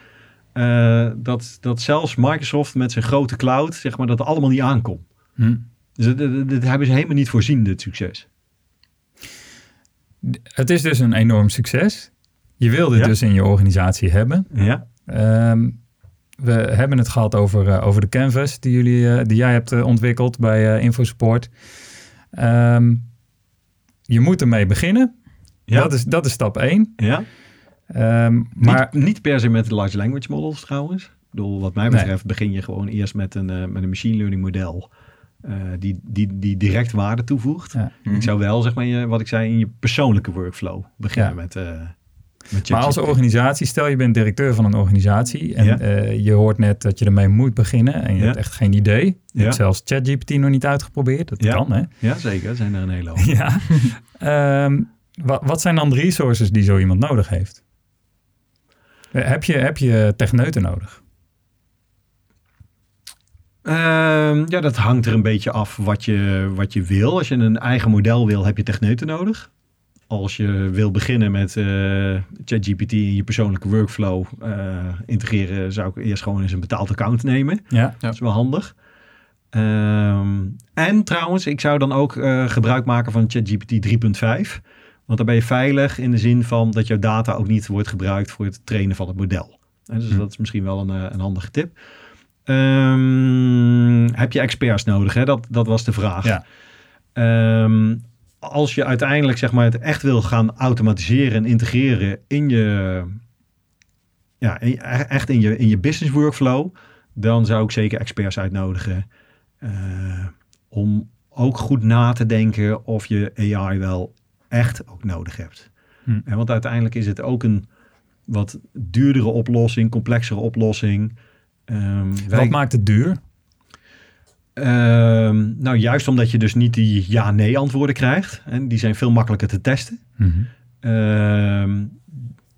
S3: Eh, dat, dat zelfs Microsoft met zijn grote cloud, zeg maar, dat allemaal niet aankon.
S2: Hm.
S3: Dus dat, hebben ze helemaal niet voorzien, dit succes.
S2: Het is dus een enorm succes. Je wil dit
S3: Ja.
S2: dus in je organisatie hebben.
S3: Ja,
S2: Ehm, we hebben het gehad over, eh, over de canvas die, jullie, eh, die jij hebt ontwikkeld bij InfoSupport. Ehm, je moet ermee beginnen.
S3: ja,
S2: Dat, is, dat is stap 1.
S3: ja.
S2: Maar
S3: niet, niet per se met de large language models trouwens. Ik bedoel, wat mij
S2: Nee.
S3: betreft begin je gewoon eerst met een, eh, met een machine learning model. eh, die, die, die direct waarde toevoegt.
S2: Ja.
S1: Mhm.
S3: Ik zou wel, zeg maar, je, wat ik zei, in je persoonlijke workflow beginnen
S2: Ja.
S3: met, eh met
S2: Maar als organisatie, stel je bent directeur van een organisatie en
S3: Ja.
S2: eh, je hoort net dat je ermee moet beginnen en je
S3: Ja.
S2: hebt echt geen idee. Je
S3: Ja.
S2: hebt zelfs ChatGPT nog niet uitgeprobeerd. Dat
S3: Ja.
S2: kan, hè?
S3: Ja, zeker. Er zijn er een hele hoop.
S2: ja. Ehm, wat, wat zijn dan de resources die zo iemand nodig heeft? Eh, Heb je, heb je techneuten nodig?
S3: Ehm, ja, dat hangt er een beetje af wat je, wat je wil. Als je een eigen model wil, heb je techneuten nodig. Als je wil beginnen met eh, ChatGPT in je persoonlijke workflow eh, integreren, zou ik eerst gewoon eens een betaald account nemen.
S2: Ja.
S3: Dat is wel handig. Ehm, en trouwens, ik zou dan ook eh, gebruik maken van ChatGPT 3.5. Want dan ben je veilig in de zin van dat jouw data ook niet wordt gebruikt voor het trainen van het model. En dus
S2: Hm.
S3: dat is misschien wel een, eh, een handige tip. Ehm, heb je experts nodig? Hè? Dat, dat was de vraag.
S2: Ja.
S3: Ehm, als je uiteindelijk zeg maar, het echt wil gaan automatiseren en integreren in je, ja, in- echt in je, in je business workflow, dan zou ik zeker experts uitnodigen. eh, om ook goed na te denken of je AI wel echt ook nodig hebt.
S2: Hm.
S3: En want uiteindelijk is het ook een wat duurdere oplossing, complexere oplossing. Ehm, wij-
S2: Wat maakt het duur?
S3: Ehm, nou, juist omdat je dus niet die ja-nee antwoorden krijgt. En die zijn veel makkelijker te testen.
S2: Mhm.
S3: Ehm,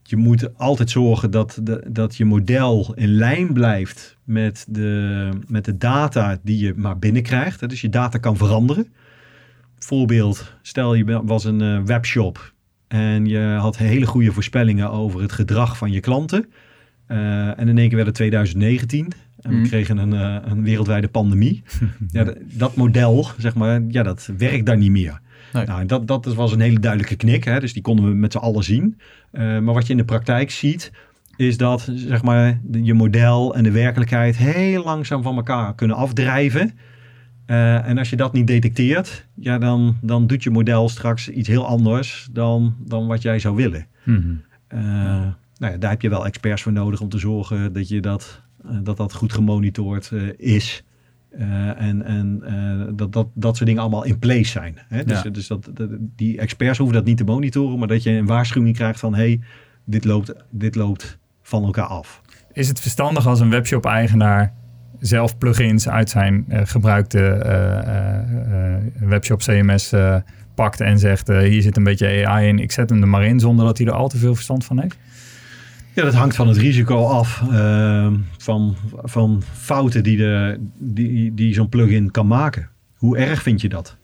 S3: je moet altijd zorgen dat, de, dat je model in lijn blijft met de, met de data die je maar binnenkrijgt. Dus je data kan veranderen. Voorbeeld, stel je was een eh, webshop en je had hele goede voorspellingen over het gedrag van je klanten. Eh, en in één keer werd het 2019 en we
S1: Mhm.
S3: kregen een, eh, een wereldwijde pandemie. ja, dat model, zeg maar, ja, dat werkt daar niet meer.
S1: Nee.
S3: Nou, en dat, dat was een hele duidelijke knik, hè? dus die konden we met z'n allen zien. Maar wat je in de praktijk ziet, is dat zeg maar, je model en de werkelijkheid heel langzaam van elkaar kunnen afdrijven. Eh, en als je dat niet detecteert, ja, dan, dan doet je model straks iets heel anders dan, dan wat jij zou willen.
S2: Mhm.
S3: Eh, nou ja, daar heb je wel experts voor nodig om te zorgen dat je dat, eh, dat, dat goed gemonitord is. En en dat, dat, dat soort dingen allemaal in place zijn. Hè? Dus,
S2: Ja.
S3: dus dat, dat- die experts hoeven dat niet te monitoren, maar dat je een waarschuwing krijgt van hey, dit loopt, dit loopt van elkaar af.
S2: Is het verstandig als een webshop-eigenaar zelf plugins uit zijn eh, gebruikte eh, webshop CMS pakt en zegt: hier zit een beetje AI in, ik zet hem er maar in zonder dat hij er al te veel verstand van heeft?
S3: Ja, dat hangt van het risico af ehm, van, van fouten die, de, die, die zo'n plugin kan maken. Hoe erg vind je dat?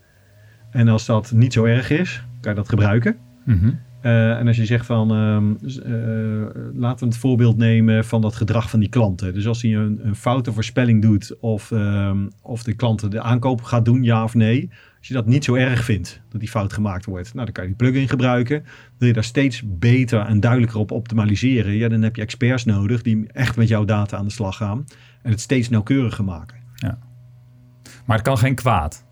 S3: En als dat niet zo erg is, kan je dat gebruiken.
S2: Mhm.
S3: En als je zegt van, ehm, eh, laten we het voorbeeld nemen van dat gedrag van die klanten. Dus als hij een, een foute voorspelling doet of, ehm, of de klanten de aankoop gaat doen, ja of nee. Als je dat niet zo erg vindt, dat die fout gemaakt wordt, nou, dan kan je die plugin gebruiken. Wil je daar steeds beter en duidelijker op optimaliseren, ja, dan heb je experts nodig die echt met jouw data aan de slag gaan en het steeds nauwkeuriger maken.
S2: Maar het kan geen kwaad.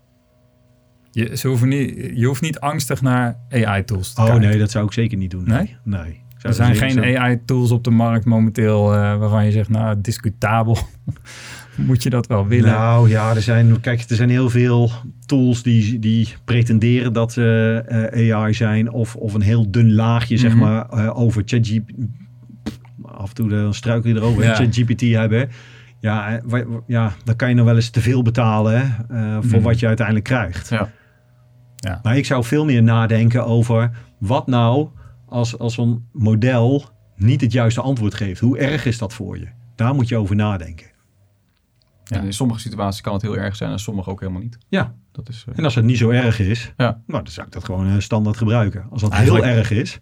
S2: Je, ze hoeven niet, je hoeft niet angstig naar AI-tools te
S3: Oh
S2: kijken.
S3: nee, dat zou ik zeker niet doen.
S2: Nee?
S3: Nee.
S2: Er zijn
S3: zeker
S2: geen
S3: zo-
S2: AI-tools op de markt momenteel eh, waarvan je zegt, nou, discutabel. Moet je dat wel willen?
S3: Nou ja, er zijn, kijk, er zijn heel veel tools die, die pretenderen dat ze eh, AI zijn. Of, of een heel dun laagje, zeg
S1: Mhm.
S3: maar, eh, over ChatGPT. Af en toe dan struikel je erover.
S2: Ja.
S3: ChatGPT hebben. Ja, ja, dan kan je nog wel eens te veel betalen hè, voor
S2: Mhm.
S3: wat je uiteindelijk krijgt.
S1: Ja.
S2: Ja.
S3: Maar ik zou veel meer nadenken over wat nou als, als zo'n model niet het juiste antwoord geeft. Hoe erg is dat voor je? Daar moet je over nadenken.
S2: Ja.
S1: En in sommige situaties kan het heel erg zijn en sommige ook helemaal niet.
S3: Ja,
S1: Dat is, eh,
S3: En als het niet zo erg is,
S1: Ja.
S3: nou, dan zou ik dat gewoon eh, standaard gebruiken. Als dat
S2: Eigenlijk-
S3: heel erg is,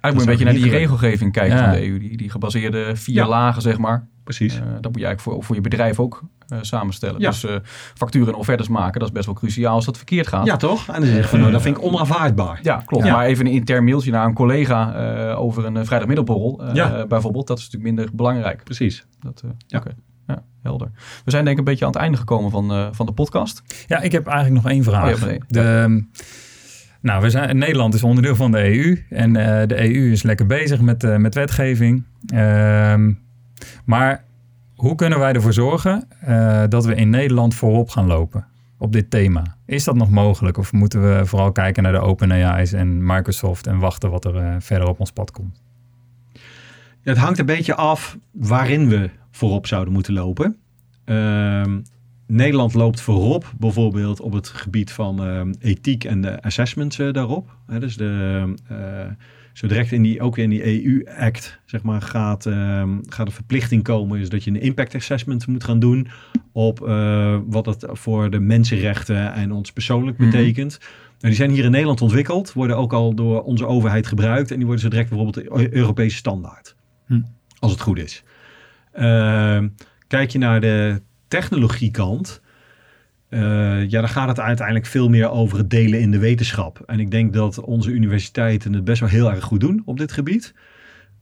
S1: Eigenlijk moet je een beetje naar die regelgeving kijken
S2: Ja.
S1: van de EU. Die, die gebaseerde vier
S3: Ja.
S1: lagen, zeg maar.
S3: precies.
S1: Eh, dat moet je eigenlijk voor, voor je bedrijf ook samenstellen.
S3: Ja.
S1: Dus eh, facturen en offertes maken, dat is best wel cruciaal als dat verkeerd gaat.
S3: ja, toch? En dan zeg je van, nou, dat vind ik onaanvaardbaar.
S1: Ja, klopt. Maar even een intern mailtje naar een collega eh, over een eh, vrijdagmiddagborrel eh, bijvoorbeeld. Dat is natuurlijk minder belangrijk.
S3: Precies.
S1: Dat, eh,
S3: Ja.
S1: Ja, helder. We zijn denk ik een beetje aan het einde gekomen van, eh, van de podcast.
S2: Ja, ik heb eigenlijk nog één vraag.
S1: Oh,
S2: de, ehm, nou, we zijn, Nederland is onderdeel van de EU. En eh, de EU is lekker bezig met, eh, met wetgeving. Ehm, maar hoe kunnen wij ervoor zorgen eh, dat we in Nederland voorop gaan lopen op dit thema? Is dat nog mogelijk? Of moeten we vooral kijken naar de OpenAI's en Microsoft en wachten wat er eh, verder op ons pad komt?
S3: Het hangt een beetje af waarin we voorop zouden moeten lopen. Ehm, Nederland loopt voorop bijvoorbeeld op het gebied van ehm, ethiek en de assessments eh, daarop. Dus de, zo direct in die, ook in die EU-act zeg maar, gaat, ehm, gaat een verplichting komen... is dat je een impact assessment moet gaan doen... op eh, wat het voor de mensenrechten en ons persoonlijk
S1: Mhm.
S3: betekent. Nou, die zijn hier in Nederland ontwikkeld, worden ook al door onze overheid gebruikt... en die worden zo direct bijvoorbeeld de Europese standaard.
S2: Hm.
S3: Als het goed is. Ehm, kijk je naar de technologiekant... eh, ja, dan gaat het uiteindelijk veel meer over het delen in de wetenschap. En ik denk dat onze universiteiten het best wel heel erg goed doen op dit gebied.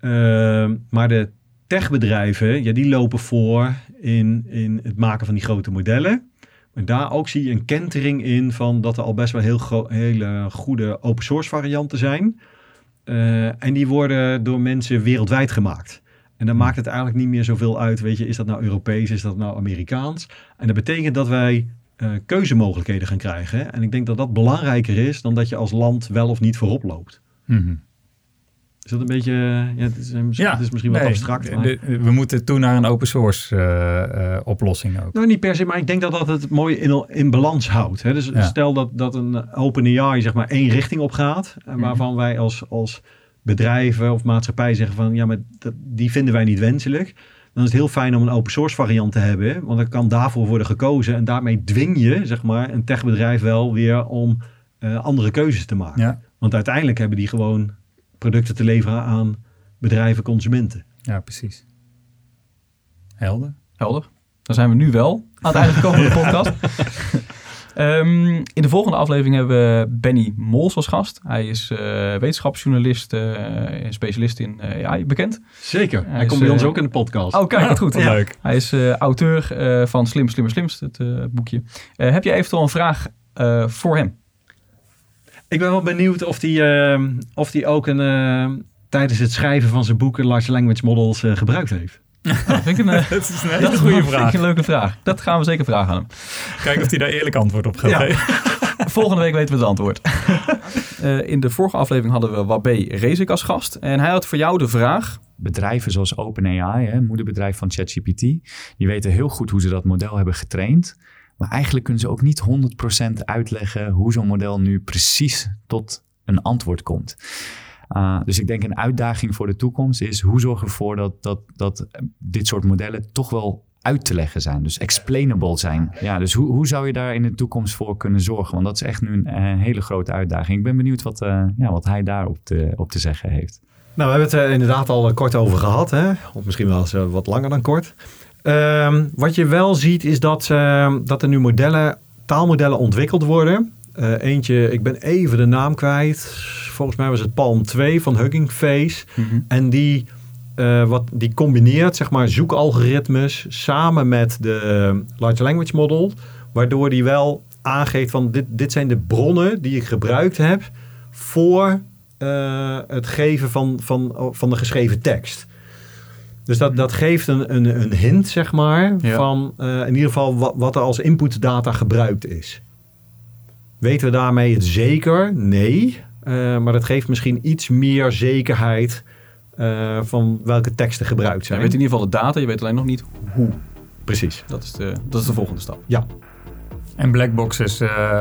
S3: Ehm, maar de techbedrijven, ja, die lopen voor in, in het maken van die grote modellen. Maar daar ook zie je een kentering in van dat er al best wel heel hele goede open source varianten zijn. Eh, en die worden door mensen wereldwijd gemaakt. En dan maakt het eigenlijk niet meer zoveel uit, weet je, is dat nou Europees, is dat nou Amerikaans? En dat betekent dat wij eh, keuzemogelijkheden gaan krijgen. En ik denk dat dat belangrijker is dan dat je als land wel of niet voorop loopt.
S2: Mhm.
S3: Is dat een beetje, eh, ja, het is, eh,
S2: Ja,
S3: het is misschien wat
S2: nee,
S3: abstract. Maar...
S2: de- we moeten toe naar een open source oplossing ook.
S3: Nou, niet per se, maar ik denk dat dat het mooi in, in balans houdt. Hè? Dus
S2: Ja.
S3: stel dat, dat een OpenAI zeg maar één richting op gaat, en
S2: Mhm.
S3: waarvan wij als, als bedrijven of maatschappij zeggen van ja, maar dat, die vinden wij niet wenselijk. Dan is het heel fijn om een open source variant te hebben, want dan kan daarvoor worden gekozen en daarmee dwing je zeg maar een techbedrijf wel weer om eh, andere keuzes te maken.
S2: Ja,
S3: Want uiteindelijk hebben die gewoon producten te leveren aan bedrijven, consumenten.
S2: ja precies. Helder.
S1: Helder. Dan zijn we nu wel aan het einde gekomen van de podcast. Ehm, in de volgende aflevering hebben we Benny Mols als gast. Hij is eh, wetenschapsjournalist eh, en specialist in eh, AI, bekend.
S3: Zeker.
S1: Hij
S3: komt bij ons ook in de podcast.
S1: Oh, kijk, goed.
S2: Leuk.
S1: Hij is auteur van Slim, Slimmer, Slimst, het boekje. Heb je eventueel een vraag voor hem?
S3: Ik ben wel benieuwd of die, ehm, of die ook een, tijdens het schrijven van zijn boeken Large Language Models gebruikt heeft.
S1: Dat vind ik een, eh,
S2: Dat is een
S1: dat
S2: hele
S1: is
S2: goede
S1: vind ik
S2: vraag.
S1: een leuke vraag. Dat gaan we zeker vragen aan hem.
S2: Kijken of hij daar eerlijk antwoord op gaat
S4: Ja.
S2: geven.
S1: Volgende week weten we het antwoord. Eh, in de vorige aflevering hadden we Wabé Rezik als gast. En hij had voor jou de vraag.
S5: bedrijven zoals OpenAI, hè, moederbedrijf van ChatGPT, die weten heel goed hoe ze dat model hebben getraind. Maar eigenlijk kunnen ze ook niet 100% uitleggen hoe zo'n model nu precies tot een antwoord komt. Uh, dus ik denk een uitdaging voor de toekomst is hoe zorgen we ervoor dat, dat, dat dit soort modellen toch wel uit te leggen zijn. Dus explainable zijn. Ja, dus hoe, hoe zou je daar in de toekomst voor kunnen zorgen? Want dat is echt nu een, eh, hele grote uitdaging. Ik ben benieuwd wat, uh, ja, wat hij daarop te, op te zeggen heeft.
S3: Nou, we hebben het er inderdaad al eh, kort over gehad. Hè? Of misschien wel eens wat langer dan kort. Uh, wat je wel ziet is dat, uh, dat er nu modellen, taalmodellen ontwikkeld worden. Uh, eentje, ik ben even de naam kwijt. Volgens mij was het Palm 2 van Hugging Face. Mm-hmm. En die, uh, wat, die combineert zeg maar, zoekalgoritmes samen met de Large Language Model. Waardoor die wel aangeeft van dit, dit zijn de bronnen die ik gebruikt heb voor het geven van, van, van de geschreven tekst. Dus dat, dat geeft een, een, een hint, zeg maar, ja. van in ieder geval wat, wat er als inputdata gebruikt is. Weten we daarmee het zeker? Nee. Uh, maar dat geeft misschien iets meer zekerheid uh, van welke teksten gebruikt zijn.
S1: Je weet in ieder geval de data, je weet alleen nog niet hoe.
S3: Precies.
S1: Dat is de, dat is de volgende stap.
S3: Ja.
S2: En blackboxes uh,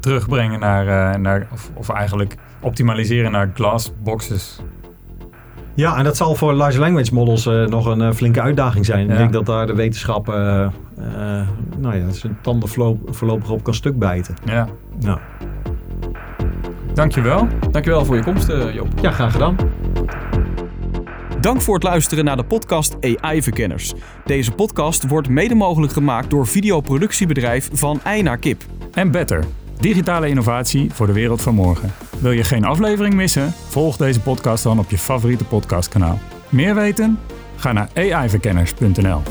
S2: terugbrengen naar, naar of, of eigenlijk optimaliseren naar glassboxes.
S3: Ja, en dat zal voor large language models uh, nog een uh, flinke uitdaging zijn. Ja. Ik denk dat daar de wetenschap, uh, nou ja, zijn tanden voorlopig op kan stuk bijten.
S2: Ja.
S3: Nou.
S2: Dankjewel.
S1: Dankjewel voor je komst, Joop.
S3: Ja, graag gedaan.
S1: Dank voor het luisteren naar de podcast AI Verkenners. Deze podcast wordt mede mogelijk gemaakt door videoproductiebedrijf Van Ei naar Kip.
S2: En Better. Digitale innovatie voor de wereld van morgen. Wil je geen aflevering missen? Volg deze podcast dan op je favoriete podcastkanaal. Meer weten? Ga naar aiverkenners.nl.